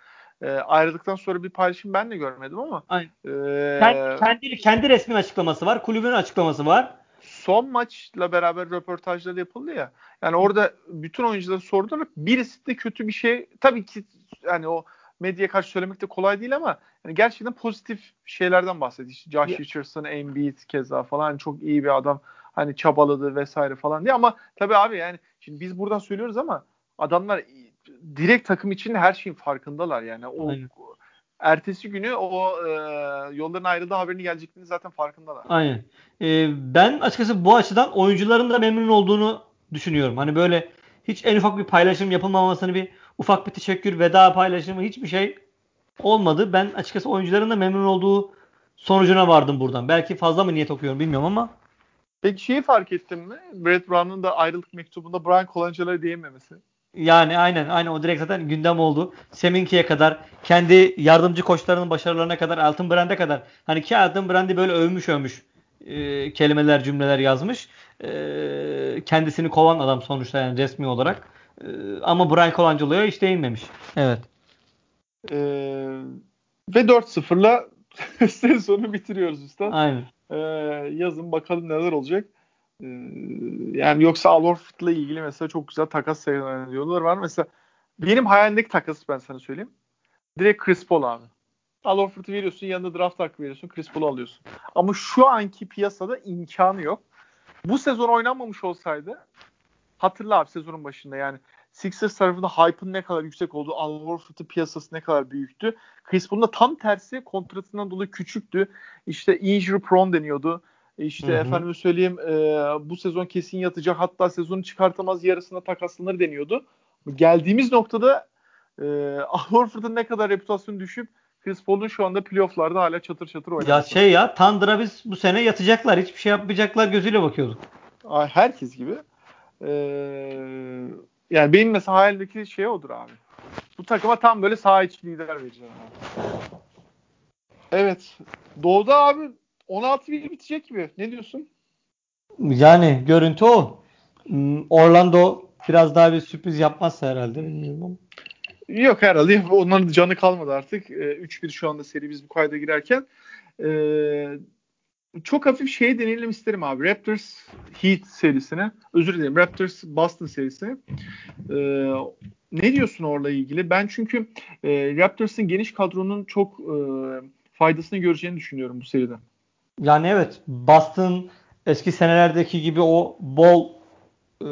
E, ayrıldıktan sonra bir paylaşım ben de görmedim ama Aynen. e, Kendi, kendi, kendi resmin açıklaması var. Kulübün açıklaması var. son maçla beraber röportajlar yapıldı ya. Yani orada bütün oyunculara sordular. Birisi de kötü bir şey. Tabii ki yani o medyaya karşı söylemek de kolay değil ama yani gerçekten pozitif şeylerden bahsediyor. İşte Josh Richardson, Embiid keza falan çok iyi bir adam. Hani çabaladı vesaire falan diye ama tabii abi yani şimdi biz buradan söylüyoruz ama adamlar direkt takım için her şeyin farkındalar yani. O Aynen. ertesi günü o e, yolların ayrıldığı haberini geleceklerini zaten farkındalar. Aynen. Ee, ben açıkçası bu açıdan oyuncuların da memnun olduğunu düşünüyorum. Hani böyle hiç en ufak bir paylaşım yapılmamasını bir ufak bir teşekkür, veda paylaşımı hiçbir şey olmadı. Ben açıkçası oyuncuların da memnun olduğu sonucuna vardım buradan. Belki fazla mı niyet okuyorum bilmiyorum ama Peki şeyi fark ettin mi? Brett Brown'un da ayrılık mektubunda Brian Colangelo'ya değinmemesi. Yani aynen aynen o direkt zaten gündem oldu. Seminki'ye kadar kendi yardımcı koçlarının başarılarına kadar Elton Brand'e kadar hani ki Elton Brand'i böyle övmüş övmüş e, kelimeler cümleler yazmış. E, kendisini kovan adam sonuçta yani resmi olarak. E, ama Brian Colangelo'ya hiç değinmemiş. Evet. Ee, ve 4-0'la sezonu bitiriyoruz usta. Aynen. Ee, yazın bakalım neler olacak. Ee, yani yoksa Al Horford'la ilgili mesela çok güzel takas senaryolar var. Mesela benim hayalimdeki takas ben sana söyleyeyim. Direkt Chris Paul abi. Al Horford'u veriyorsun yanında draft hakkı veriyorsun Chris Paul'u alıyorsun. Ama şu anki piyasada imkanı yok. Bu sezon oynanmamış olsaydı hatırla abi sezonun başında yani Sixers tarafında hype'ın ne kadar yüksek olduğu, Al Horford'un piyasası ne kadar büyüktü. Chris Paul'un da tam tersi kontratından dolayı küçüktü. İşte injury prone deniyordu. İşte hı hı. efendime söyleyeyim e, bu sezon kesin yatacak hatta sezonu çıkartamaz yarısına takaslanır deniyordu. Geldiğimiz noktada e, Al Horford'un ne kadar reputasyonu düşüp Chris Paul'un şu anda playofflarda hala çatır çatır oynuyor. Ya şey ya Thunder'a biz bu sene yatacaklar. Hiçbir şey yapmayacaklar gözüyle bakıyorduk. Herkes gibi. Ee, yani benim mesela hayalimdeki şey odur abi. Bu takıma tam böyle saha içi lider vereceğim. Abi. Evet. Doğu'da abi 16 bir bitecek gibi. Ne diyorsun? Yani görüntü o. Hmm, Orlando biraz daha bir sürpriz yapmazsa herhalde bilmiyorum Yok herhalde. Onların canı kalmadı artık. 3-1 ee, şu anda seri biz bu kayda girerken. Ee, çok hafif şey deneyelim isterim abi. Raptors Heat serisine. Özür dilerim. Raptors Boston serisine. Ee, ne diyorsun orla ilgili? Ben çünkü e, Raptors'ın geniş kadronun çok e, faydasını göreceğini düşünüyorum bu seride. Yani evet. Boston eski senelerdeki gibi o bol e,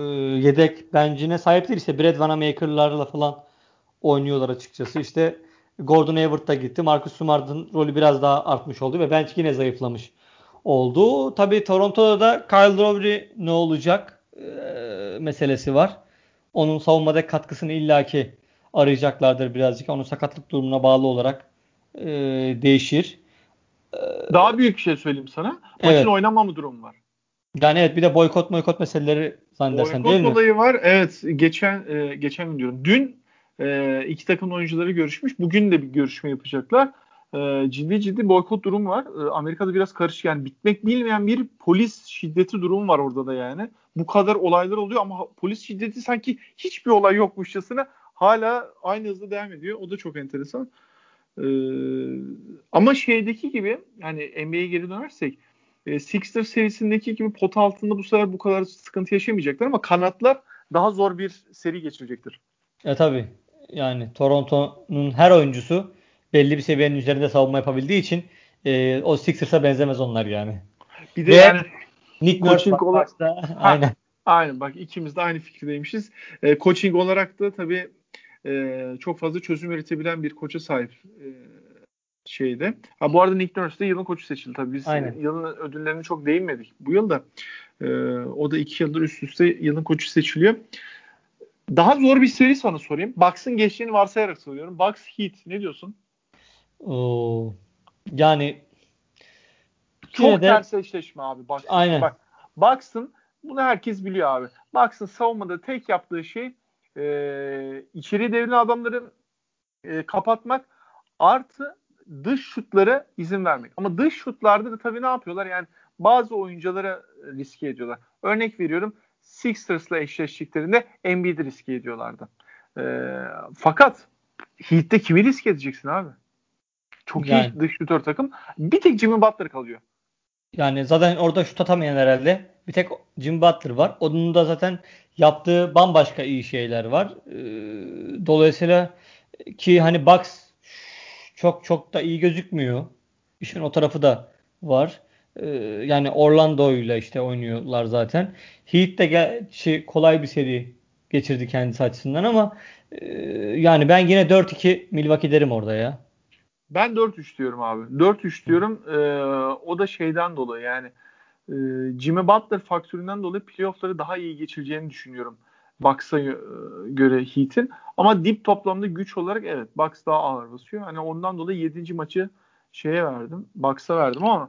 yedek bencine sahip değil. İşte Brad Vanamaker'larla falan oynuyorlar açıkçası. İşte Gordon Hayward da gitti. Marcus Smart'ın rolü biraz daha artmış oldu ve bench yine zayıflamış oldu. Tabii Toronto'da da Kyle Lowry ne olacak e, meselesi var. Onun savunmada katkısını illaki arayacaklardır birazcık. Onun sakatlık durumuna bağlı olarak e, değişir. E, Daha büyük bir şey söyleyeyim sana. Maçın evet. oynamama durumu var. Yani evet bir de boykot boykot meseleleri zannedersen boykot değil mi? Boykot olayı var. Evet geçen e, geçen gün diyorum. Dün e, iki takım oyuncuları görüşmüş. Bugün de bir görüşme yapacaklar e, ciddi ciddi boykot durum var. E, Amerika'da biraz karışık yani bitmek bilmeyen bir polis şiddeti durum var orada da yani. Bu kadar olaylar oluyor ama polis şiddeti sanki hiçbir olay yokmuşçasına hala aynı hızda devam ediyor. O da çok enteresan. E, ama şeydeki gibi yani NBA'ye geri dönersek e, Sixers serisindeki gibi pot altında bu sefer bu kadar sıkıntı yaşamayacaklar ama kanatlar daha zor bir seri geçirecektir. E tabi. Yani Toronto'nun her oyuncusu belli bir seviyenin üzerinde savunma yapabildiği için e, o Sixers'a benzemez onlar yani. Bir de Ve yani Nick Nurse olarak da aynen. Aynen bak ikimiz de aynı fikirdeymişiz. E, coaching olarak da tabii e, çok fazla çözüm üretebilen bir koça sahip e, şeyde. Ha, bu arada Nick Nurse de yılın koçu seçildi tabii. Biz Aynen. yılın ödüllerine çok değinmedik bu yıl da. E, o da iki yıldır üst üste yılın koçu seçiliyor. Daha zor bir seri sana sorayım. Bucks'ın geçtiğini varsayarak soruyorum. Bucks Heat ne diyorsun? Oo, yani çok de, ters eşleşme abi. Bucks'ın. Aynen. Bak, Bucks'ın bunu herkes biliyor abi. Bucks'ın savunmada tek yaptığı şey e, içeri devrilen adamları e, kapatmak artı dış şutlara izin vermek. Ama dış şutlarda da tabii ne yapıyorlar? Yani bazı oyunculara riske ediyorlar. Örnek veriyorum Sixers'la eşleştiklerinde Embiid'i riske ediyorlardı. E, fakat Heat'te kimi riske edeceksin abi? Çok yani. iyi dış şutör takım. Bir tek Jimmy Butler kalıyor. Yani zaten orada şut atamayan herhalde. Bir tek Jimmy Butler var. Onun da zaten yaptığı bambaşka iyi şeyler var. Ee, dolayısıyla ki hani Bucks çok çok da iyi gözükmüyor. İşin o tarafı da var. Ee, yani Orlando ile işte oynuyorlar zaten. Heat de gerçi kolay bir seri geçirdi kendisi açısından ama e, yani ben yine 4-2 Milwaukee derim orada ya. Ben 4-3 diyorum abi. 4-3 diyorum. Ee, o da şeyden dolayı yani e, Jimmy Butler faktöründen dolayı playoff'ları daha iyi geçireceğini düşünüyorum. Bucks'a e, göre Heat'in. Ama dip toplamda güç olarak evet Bucks daha ağır basıyor. Hani ondan dolayı 7. maçı şeye verdim. Bucks'a verdim ama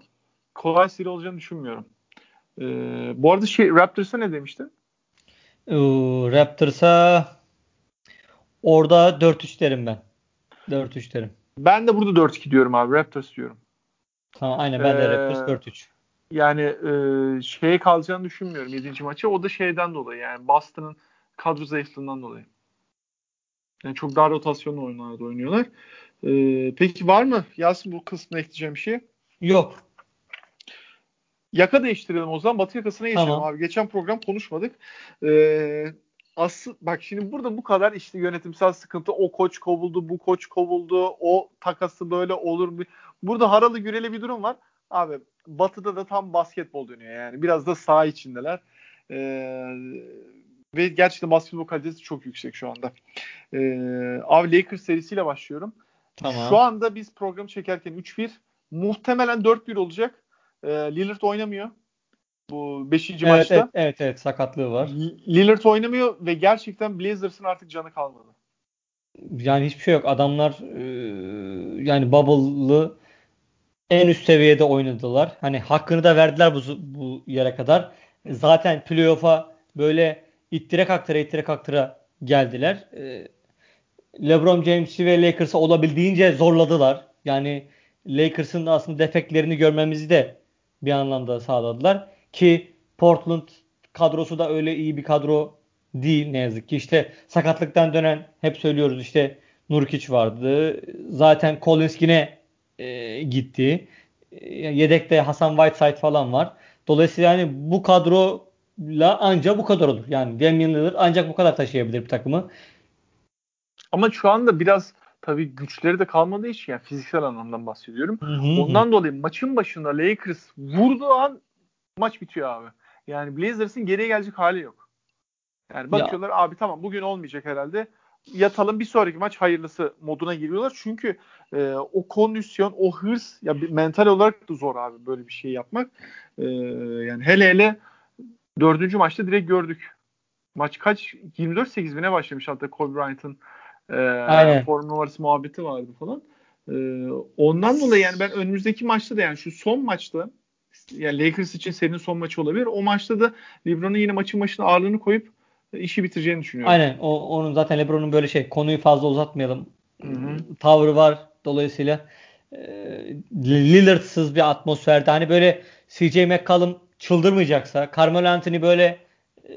kolay seri olacağını düşünmüyorum. Ee, bu arada şey Raptors'a ne demiştin? Raptors'a Orada 4-3 derim ben. 4-3 derim. Ben de burada 4-2 diyorum abi. Raptors diyorum. Tamam aynen ben de Ee, Raptors 4-3. Yani e, şeye kalacağını düşünmüyorum 7. maçı. O da şeyden dolayı yani Boston'ın kadro zayıflığından dolayı. Yani çok dar rotasyonlu oyunlarda oynuyorlar. E, peki var mı Yasin bu kısmına ekleyeceğim bir şey? Yok. Yaka değiştirelim o zaman. Batı yakasına geçelim Tamam. abi. Geçen program konuşmadık. Ee, asıl bak şimdi burada bu kadar işte yönetimsel sıkıntı. O koç kovuldu, bu koç kovuldu. O takası böyle olur mu? Burada haralı güreli bir durum var. Abi Batı'da da tam basketbol dönüyor yani. Biraz da saha içindeler. Ee, ve gerçekten basketbol kalitesi çok yüksek şu anda. Ee, abi Lakers serisiyle başlıyorum. Tamam. Şu anda biz programı çekerken 3-1. Muhtemelen 4-1 olacak. Ee, Lillard oynamıyor. Bu 5. evet, maçta. evet, evet, evet, sakatlığı var. Lillard oynamıyor ve gerçekten Blazers'ın artık canı kalmadı. Yani hiçbir şey yok. Adamlar e, yani bubble'lı en üst seviyede oynadılar. Hani hakkını da verdiler bu bu yere kadar. Zaten playoff'a böyle ittire kaktıra ittire kaktıra geldiler. E, LeBron James'i ve Lakers'ı olabildiğince zorladılar. Yani Lakers'ın da aslında defeklerini görmemizi de bir anlamda sağladılar. Ki Portland kadrosu da öyle iyi bir kadro değil ne yazık ki. İşte sakatlıktan dönen hep söylüyoruz işte Nurkic vardı. Zaten Collins yine e, gitti. E, yedekte Hasan Whiteside falan var. Dolayısıyla yani bu kadrola ancak bu kadar olur. Yani Damian Lillard ancak bu kadar taşıyabilir bir takımı. Ama şu anda biraz tabii güçleri de kalmadığı için yani fiziksel anlamdan bahsediyorum. Hı hı. Ondan dolayı maçın başında Lakers vurduğu an maç bitiyor abi. Yani Blazers'ın geriye gelecek hali yok. Yani bakıyorlar abi tamam bugün olmayacak herhalde. Yatalım bir sonraki maç hayırlısı moduna giriyorlar. Çünkü e, o kondisyon, o hırs ya mental olarak da zor abi böyle bir şey yapmak. E, yani hele hele dördüncü maçta direkt gördük. Maç kaç? 24-8 mi ne başlamış hatta Kobe Bryant'ın e, Aynen. form numarası muhabbeti vardı falan. E, ondan dolayı yani ben önümüzdeki maçta da yani şu son maçta yani Lakers için serinin son maçı olabilir. O maçta da LeBron'un yine maçın başına ağırlığını koyup e, işi bitireceğini düşünüyorum. Aynen. O, onun zaten LeBron'un böyle şey konuyu fazla uzatmayalım. Hı hı. Tavrı var. Dolayısıyla e, Lillard'sız bir atmosferde hani böyle CJ McCollum çıldırmayacaksa, Carmelo Anthony böyle e,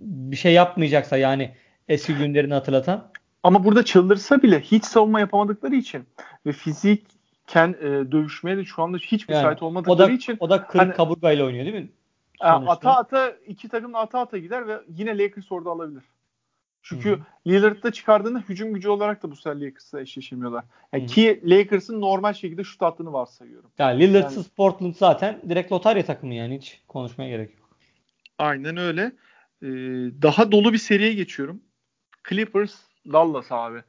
bir şey yapmayacaksa yani eski günlerini hatırlatan Ama burada çıldırsa bile hiç savunma yapamadıkları için ve fizikken e, dövüşmeye de şu anda hiç yani müsait o olmadıkları da için o da kırık hani- kaburgayla oynuyor değil mi? e, sonuçta. ata ata iki takım ata ata gider ve yine Lakers orada alabilir. Çünkü Lillard'da çıkardığında hücum gücü olarak da bu sefer Lakers'la eşleşemiyorlar. Yani ki Lakers'ın normal şekilde şut attığını varsayıyorum. Yani Lillard'sız Portland zaten direkt lotarya takımı yani hiç konuşmaya gerek yok. Aynen öyle. Ee, daha dolu bir seriye geçiyorum. Clippers Dallas abi.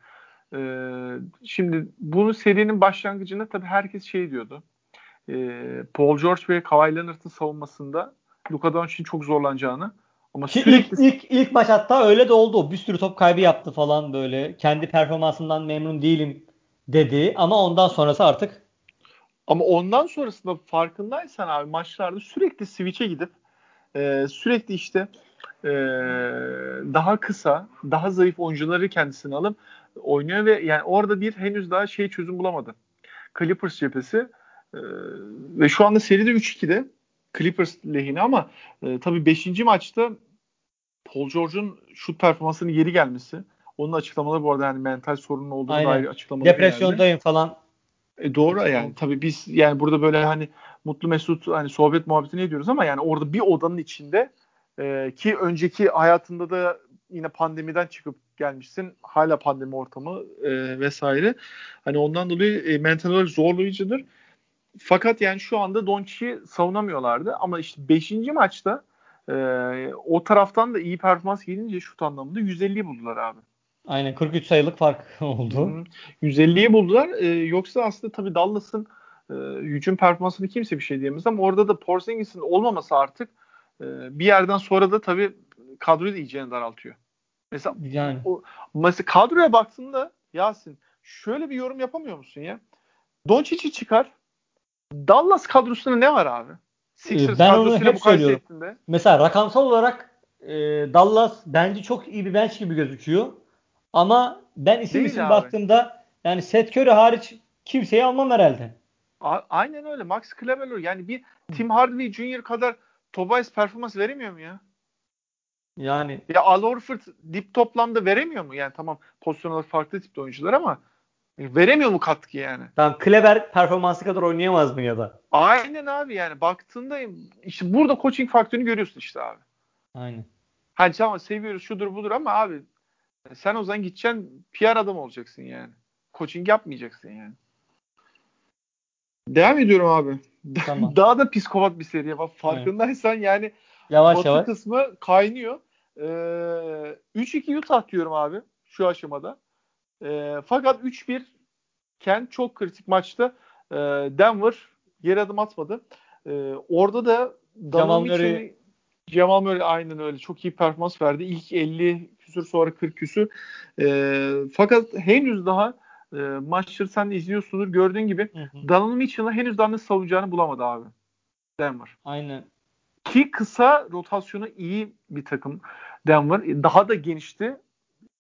Ee, şimdi bunu serinin başlangıcında tabii herkes şey diyordu. Ee, Paul George ve Kawhi Leonard'ın savunmasında Luka Doncic'in çok zorlanacağını ama Ki sürekli ilk, ilk, ilk maç hatta öyle de oldu. Bir sürü top kaybı yaptı falan böyle. Kendi performansından memnun değilim dedi. Ama ondan sonrası artık ama ondan sonrasında farkındaysan abi maçlarda sürekli switch'e gidip e, sürekli işte e, daha kısa, daha zayıf oyuncuları kendisine alıp oynuyor ve yani orada bir henüz daha şey çözüm bulamadı. Clippers cephesi e, ve şu anda seride 3-2'de Clippers lehine ama e, tabii 5. maçta Paul George'un şut performansının geri gelmesi onun açıklamaları bu arada yani mental sorunun olduğunu Aynen. dair açıklamaları depresyondayım falan. E doğru yani tabii biz yani burada böyle hani mutlu mesut hani sohbet muhabbetini ediyoruz ama yani orada bir odanın içinde e, ki önceki hayatında da yine pandemiden çıkıp gelmişsin hala pandemi ortamı e, vesaire hani ondan dolayı e, mental olarak zorlayıcıdır. Fakat yani şu anda Doncic'i savunamıyorlardı ama işte 5. maçta e, o taraftan da iyi performans gelince şut anlamında 150'yi buldular abi. Aynen 43 sayılık fark oldu. Hı. 150'yi buldular. Ee, yoksa aslında tabii Dallas'ın e, hücum performansını kimse bir şey diyemez ama orada da Porzingis'in olmaması artık e, bir yerden sonra da tabii kadroyu da iyice daraltıyor. Mesela Yani o mesela kadroya baktığında Yasin şöyle bir yorum yapamıyor musun ya? Doncic'i çıkar. Dallas kadrosunda ne var abi? Sixers ben onu hep söylüyorum. ettiğinde. mesela rakamsal olarak e, Dallas bence çok iyi bir bench gibi gözüküyor. Ama ben isim Değil isim abi. baktığımda yani Seth Curry hariç kimseyi almam herhalde. A- aynen öyle. Max Kleber yani bir Tim Hardaway Jr. kadar Tobias performans veremiyor mu ya? Yani Ya Al Horford dip toplamda veremiyor mu? Yani tamam pozisyon olarak farklı tipte oyuncular ama veremiyor mu katkı yani? tamam Kleber performansı kadar oynayamaz mı ya da? Aynen abi yani baktığında işte burada coaching faktörünü görüyorsun işte abi. Aynen. Hani tamam seviyoruz şudur budur ama abi sen o zaman gideceksin PR adam olacaksın yani. Coaching yapmayacaksın yani. Devam ediyorum abi. Tamam. Daha da psikopat bir seri. Bak farkındaysan yani Yavaş Batı yavaş. kısmı kaynıyor. Ee, 3-2 Utah diyorum abi şu aşamada. Ee, fakat 3-1 iken çok kritik maçta e, Denver geri adım atmadı. Ee, orada da Jamal Murray- Jamal Murray aynen öyle. Çok iyi performans verdi. İlk 50 küsür sonra 40 küsür. Ee, fakat henüz daha e, maçları sen de izliyorsundur. Gördüğün gibi Hı hı. Donovan Mitchell'ı henüz daha nasıl savunacağını bulamadı abi. Denver. Aynen. Ki kısa rotasyonu iyi bir takım Denver. Daha da genişti.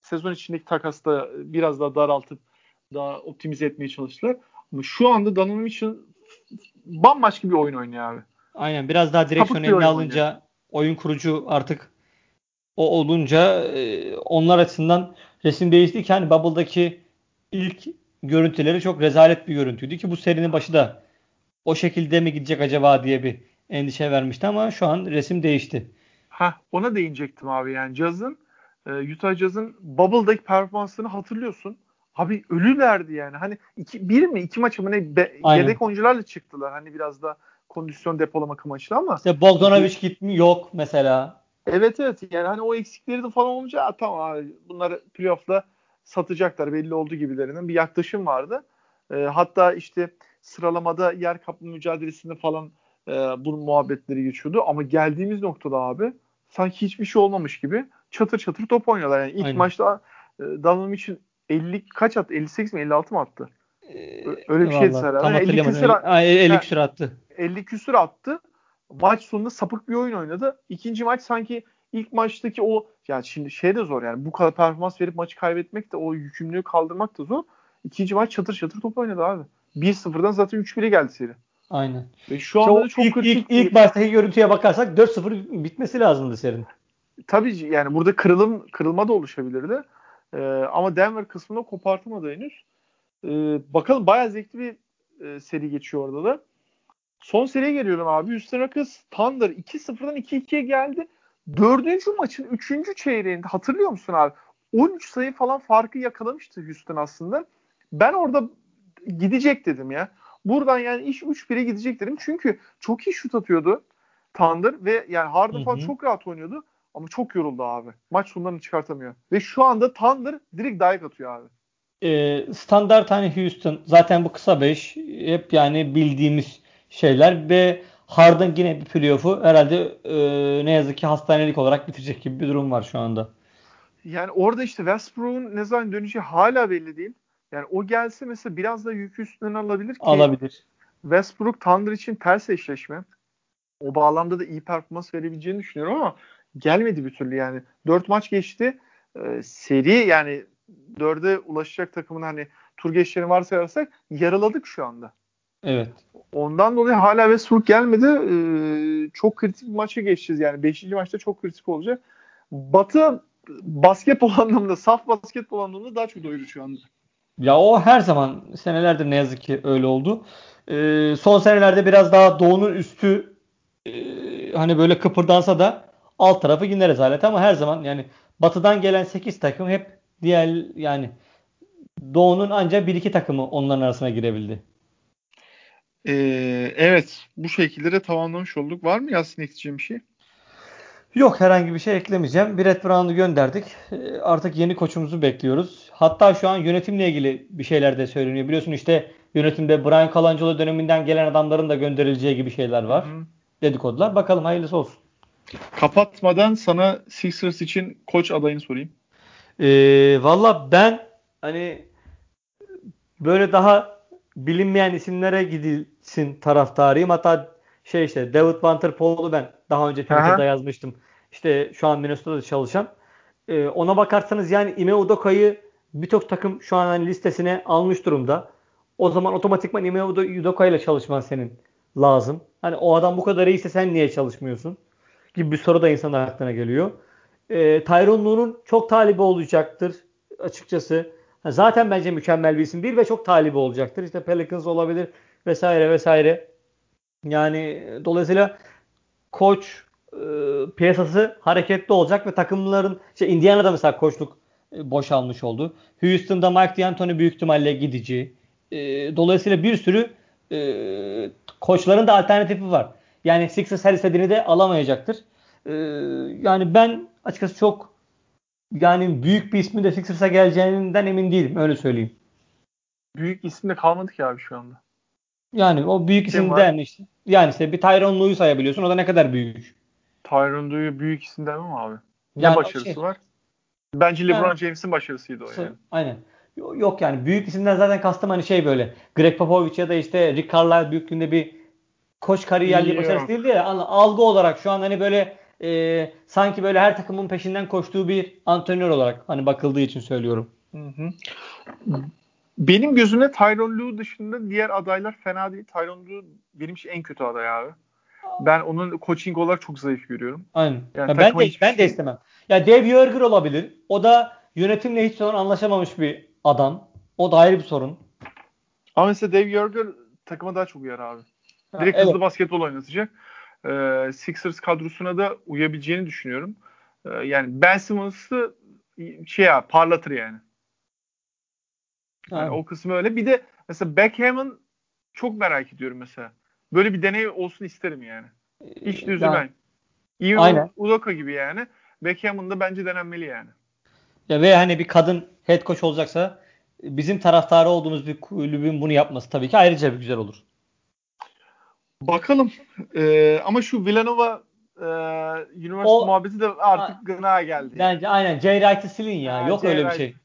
Sezon içindeki takasta biraz daha daraltıp daha optimize etmeye çalıştılar. Ama şu anda Donovan Mitchell bambaşka bir oyun oynuyor abi. Aynen biraz daha direksiyon eline alınca oyun kurucu artık o olunca e, onlar açısından resim değişti ki hani Bubble'daki ilk görüntüleri çok rezalet bir görüntüydü ki bu serinin başı da o şekilde mi gidecek acaba diye bir endişe vermişti ama şu an resim değişti. Ha ona değinecektim abi yani Jazz'ın e, Utah Jazz'ın Bubble'daki performansını hatırlıyorsun. Abi ölülerdi yani. Hani iki, bir mi iki maç mı ne be- Aynen. yedek oyuncularla çıktılar. Hani biraz da kondisyon depolamak amaçlı ama İşte Bogdanovic gitmi yok mesela. Evet evet yani hani o eksikleri de falan olunca "Aa, tamam abi bunları playoff'la satacaklar belli olduğu gibilerinin bir yaklaşım vardı. Ee, hatta işte sıralamada yer kapma mücadelesinde falan e, bunun muhabbetleri geçiyordu ama geldiğimiz noktada abi sanki hiçbir şey olmamış gibi çatır çatır top oynuyorlar. Yani ilk Aynen. maçta e, Donovan için 50 kaç attı? 58 mi 56 mı attı? Ee, öyle bir şeydi herhalde. Tam 50 hatırlayamadım. küsur, Ay, 50 Ha. küsur attı. 50 küsür attı. Maç sonunda sapık bir oyun oynadı. İkinci maç sanki ilk maçtaki o yani şimdi şey de zor yani bu kadar performans verip maçı kaybetmek de o yükümlülüğü kaldırmak da zor. İkinci maç çatır çatır top oynadı abi. 1-0'dan zaten 3-1'e geldi seri. Aynen. Ve şu anda da çok ilk, kritik ilk, ilk baştaki görüntüye bakarsak 4-0 bitmesi lazımdı serinin. tabii yani burada kırılım kırılma da oluşabilirdi. Ee, ama Denver kısmında kopartamadı henüz. Ee, bakalım bayağı zevkli bir e, seri geçiyor orada da. Son seriye geliyorum abi. Houston Rockets Thunder 2-0'dan 2-2'ye geldi. Dördüncü maçın üçüncü çeyreğinde hatırlıyor musun abi? 13 sayı falan farkı yakalamıştı Houston aslında. Ben orada gidecek dedim ya. Buradan yani iş 3-1'e gidecek dedim. Çünkü çok iyi şut atıyordu Thunder ve yani Harden Hı falan hı. çok rahat oynuyordu. Ama çok yoruldu abi. Maç sonlarını çıkartamıyor. Ve şu anda Thunder direkt dayak atıyor abi. Ee, standart hani Houston zaten bu kısa 5 hep yani bildiğimiz şeyler ve Harden yine bir playoff'u herhalde e, ne yazık ki hastanelik olarak bitirecek gibi bir durum var şu anda. Yani orada işte Westbrook'un ne zaman döneceği hala belli değil. Yani o gelse mesela biraz da yükü üstünden alabilir ki Alabilir. Westbrook Thunder için ters eşleşme. O bağlamda da iyi performans verebileceğini düşünüyorum ama gelmedi bir türlü yani. Dört maç geçti. Ee, seri yani dörde ulaşacak takımın hani tur geçişlerini varsayarsak yarıladık şu anda. Evet. Ondan dolayı hala Westbrook gelmedi. Ee, çok kritik bir maça geçeceğiz yani. Beşinci maçta çok kritik olacak. Batı basketbol anlamında, saf basketbol anlamında daha çok doyuruyor şu anda. Ya o her zaman senelerdir ne yazık ki öyle oldu. Ee, son senelerde biraz daha doğunun üstü e, hani böyle kıpırdansa da alt tarafı yine rezalet ama her zaman yani batıdan gelen 8 takım hep diğer yani doğunun ancak 1-2 takımı onların arasına girebildi. Ee, evet. Bu şekilde de tamamlamış olduk. Var mı Yasin ekleyeceğim bir şey? Yok herhangi bir şey eklemeyeceğim. Brett Brown'u gönderdik. Ee, Artık yeni koçumuzu bekliyoruz. Hatta şu an yönetimle ilgili bir şeyler de söyleniyor. Biliyorsun işte yönetimde Brian Colangelo döneminden gelen adamların da gönderileceği gibi şeyler var. Hı. Dedikodular. Bakalım hayırlısı olsun. Kapatmadan sana Sixers için koç adayını sorayım. Ee, Valla ben hani böyle daha bilinmeyen isimlere gidilsin taraftarıyım. Hatta şey işte David Vanterpool'u ben daha önce Twitter'da yazmıştım. İşte şu an Minnesota'da çalışan. E, ona bakarsanız yani Ime Udoka'yı birçok takım şu an hani listesine almış durumda. O zaman otomatikman Ime Udoka ile çalışman senin lazım. Hani o adam bu kadar iyiyse sen niye çalışmıyorsun? Gibi bir soru da insanın aklına geliyor. E, Tyron Lue'nun çok talibi olacaktır açıkçası. Zaten bence mükemmel bir isim değil ve çok talibi olacaktır. İşte Pelicans olabilir vesaire vesaire. Yani dolayısıyla koç e, piyasası hareketli olacak ve takımların işte Indiana'da mesela koçluk e, boşalmış oldu. Houston'da Mike D'Antoni büyük ihtimalle gidici. E, dolayısıyla bir sürü e, koçların da alternatifi var. Yani Sixers her istediğini de alamayacaktır. E, yani ben açıkçası çok yani büyük bir ismin de Sixers'a geleceğinden emin değilim. Öyle söyleyeyim. Büyük isim de kalmadı ki abi şu anda. Yani o büyük isimden işte. Yani işte bir Tyron Lue'yu sayabiliyorsun. O da ne kadar büyük. Tyron Lue'yu büyük isim demem abi? Ne yani başarısı şey, var? Bence LeBron yani, James'in başarısıydı o yani. Aynen. Yok yani büyük isimden zaten kastım hani şey böyle Greg Popovich ya da işte Rick Carlisle büyüklüğünde bir koç kariyerli başarısı değildi ya. Algı olarak şu an hani böyle e, sanki böyle her takımın peşinden koştuğu bir antrenör olarak hani bakıldığı için söylüyorum. Hı hı. Benim gözümde Tyron Lue dışında diğer adaylar fena değil. Tyron Lue benim için en kötü aday abi. Ben onun coaching olarak çok zayıf görüyorum. Aynen. Yani ben de ben de şey- istemem. Ya Dave Yerger olabilir. O da yönetimle hiç zaman anlaşamamış bir adam. O da ayrı bir sorun. Ama mesela Dave Yerger takıma daha çok uyar abi. Direkt ha, evet. hızlı basketbol oynatacak. Ee, Sixers kadrosuna da uyabileceğini düşünüyorum. Ee, yani Ben Simmons'ı şey ya parlatır yani. yani o kısmı öyle. Bir de mesela Beckham'ın çok merak ediyorum mesela. Böyle bir deney olsun isterim yani. Hiç de üzülmem. Yani, Aynen. Udoka gibi yani. Beckham'ın da bence denenmeli yani. Ya ve hani bir kadın head coach olacaksa bizim taraftarı olduğumuz bir kulübün bunu yapması tabii ki ayrıca bir güzel olur. Bakalım. Ee, ama şu Villanova e, üniversite o, muhabbeti de artık a, gına geldi. Bence aynen. J. Wright'ı silin ya. Ha, Yok J. öyle bir şey.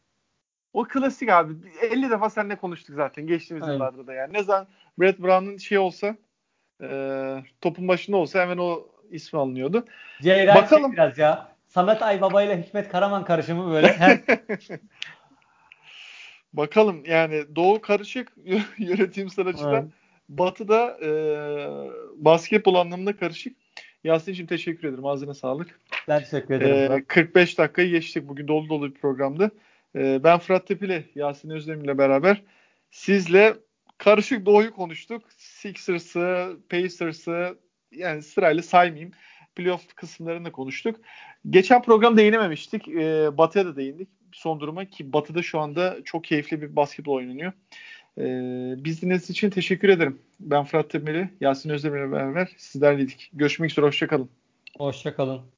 O klasik abi. 50 defa seninle konuştuk zaten geçtiğimiz aynen. yıllarda da yani. Ne zaman Brett Brown'un şey olsa e, topun başında olsa hemen o ismi alınıyordu. Wright Bakalım. biraz ya. Samet Aybaba ile Hikmet Karaman karışımı böyle. Bakalım yani Doğu karışık yönetimsel açıdan. Evet. Batı'da e, basketbol anlamında karışık. Yasin'cim teşekkür ederim. Ağzına sağlık. Ben teşekkür ederim. E, 45 dakikayı geçtik. Bugün dolu dolu bir programdı. E, ben Fırat Tepili, Yasin Özdemir ile beraber sizle karışık doğuyu konuştuk. Sixers'ı, Pacers'ı yani sırayla saymayayım. Playoff kısımlarını konuştuk. Geçen program değinememiştik. E, Batı'ya da değindik. Son duruma ki Batı'da şu anda çok keyifli bir basketbol oynanıyor. Ee, biz dinlediğiniz için teşekkür ederim. Ben Fırat Temeli, Yasin Özdemir'le beraber sizlerleydik. Görüşmek üzere, hoşçakalın. Hoşçakalın.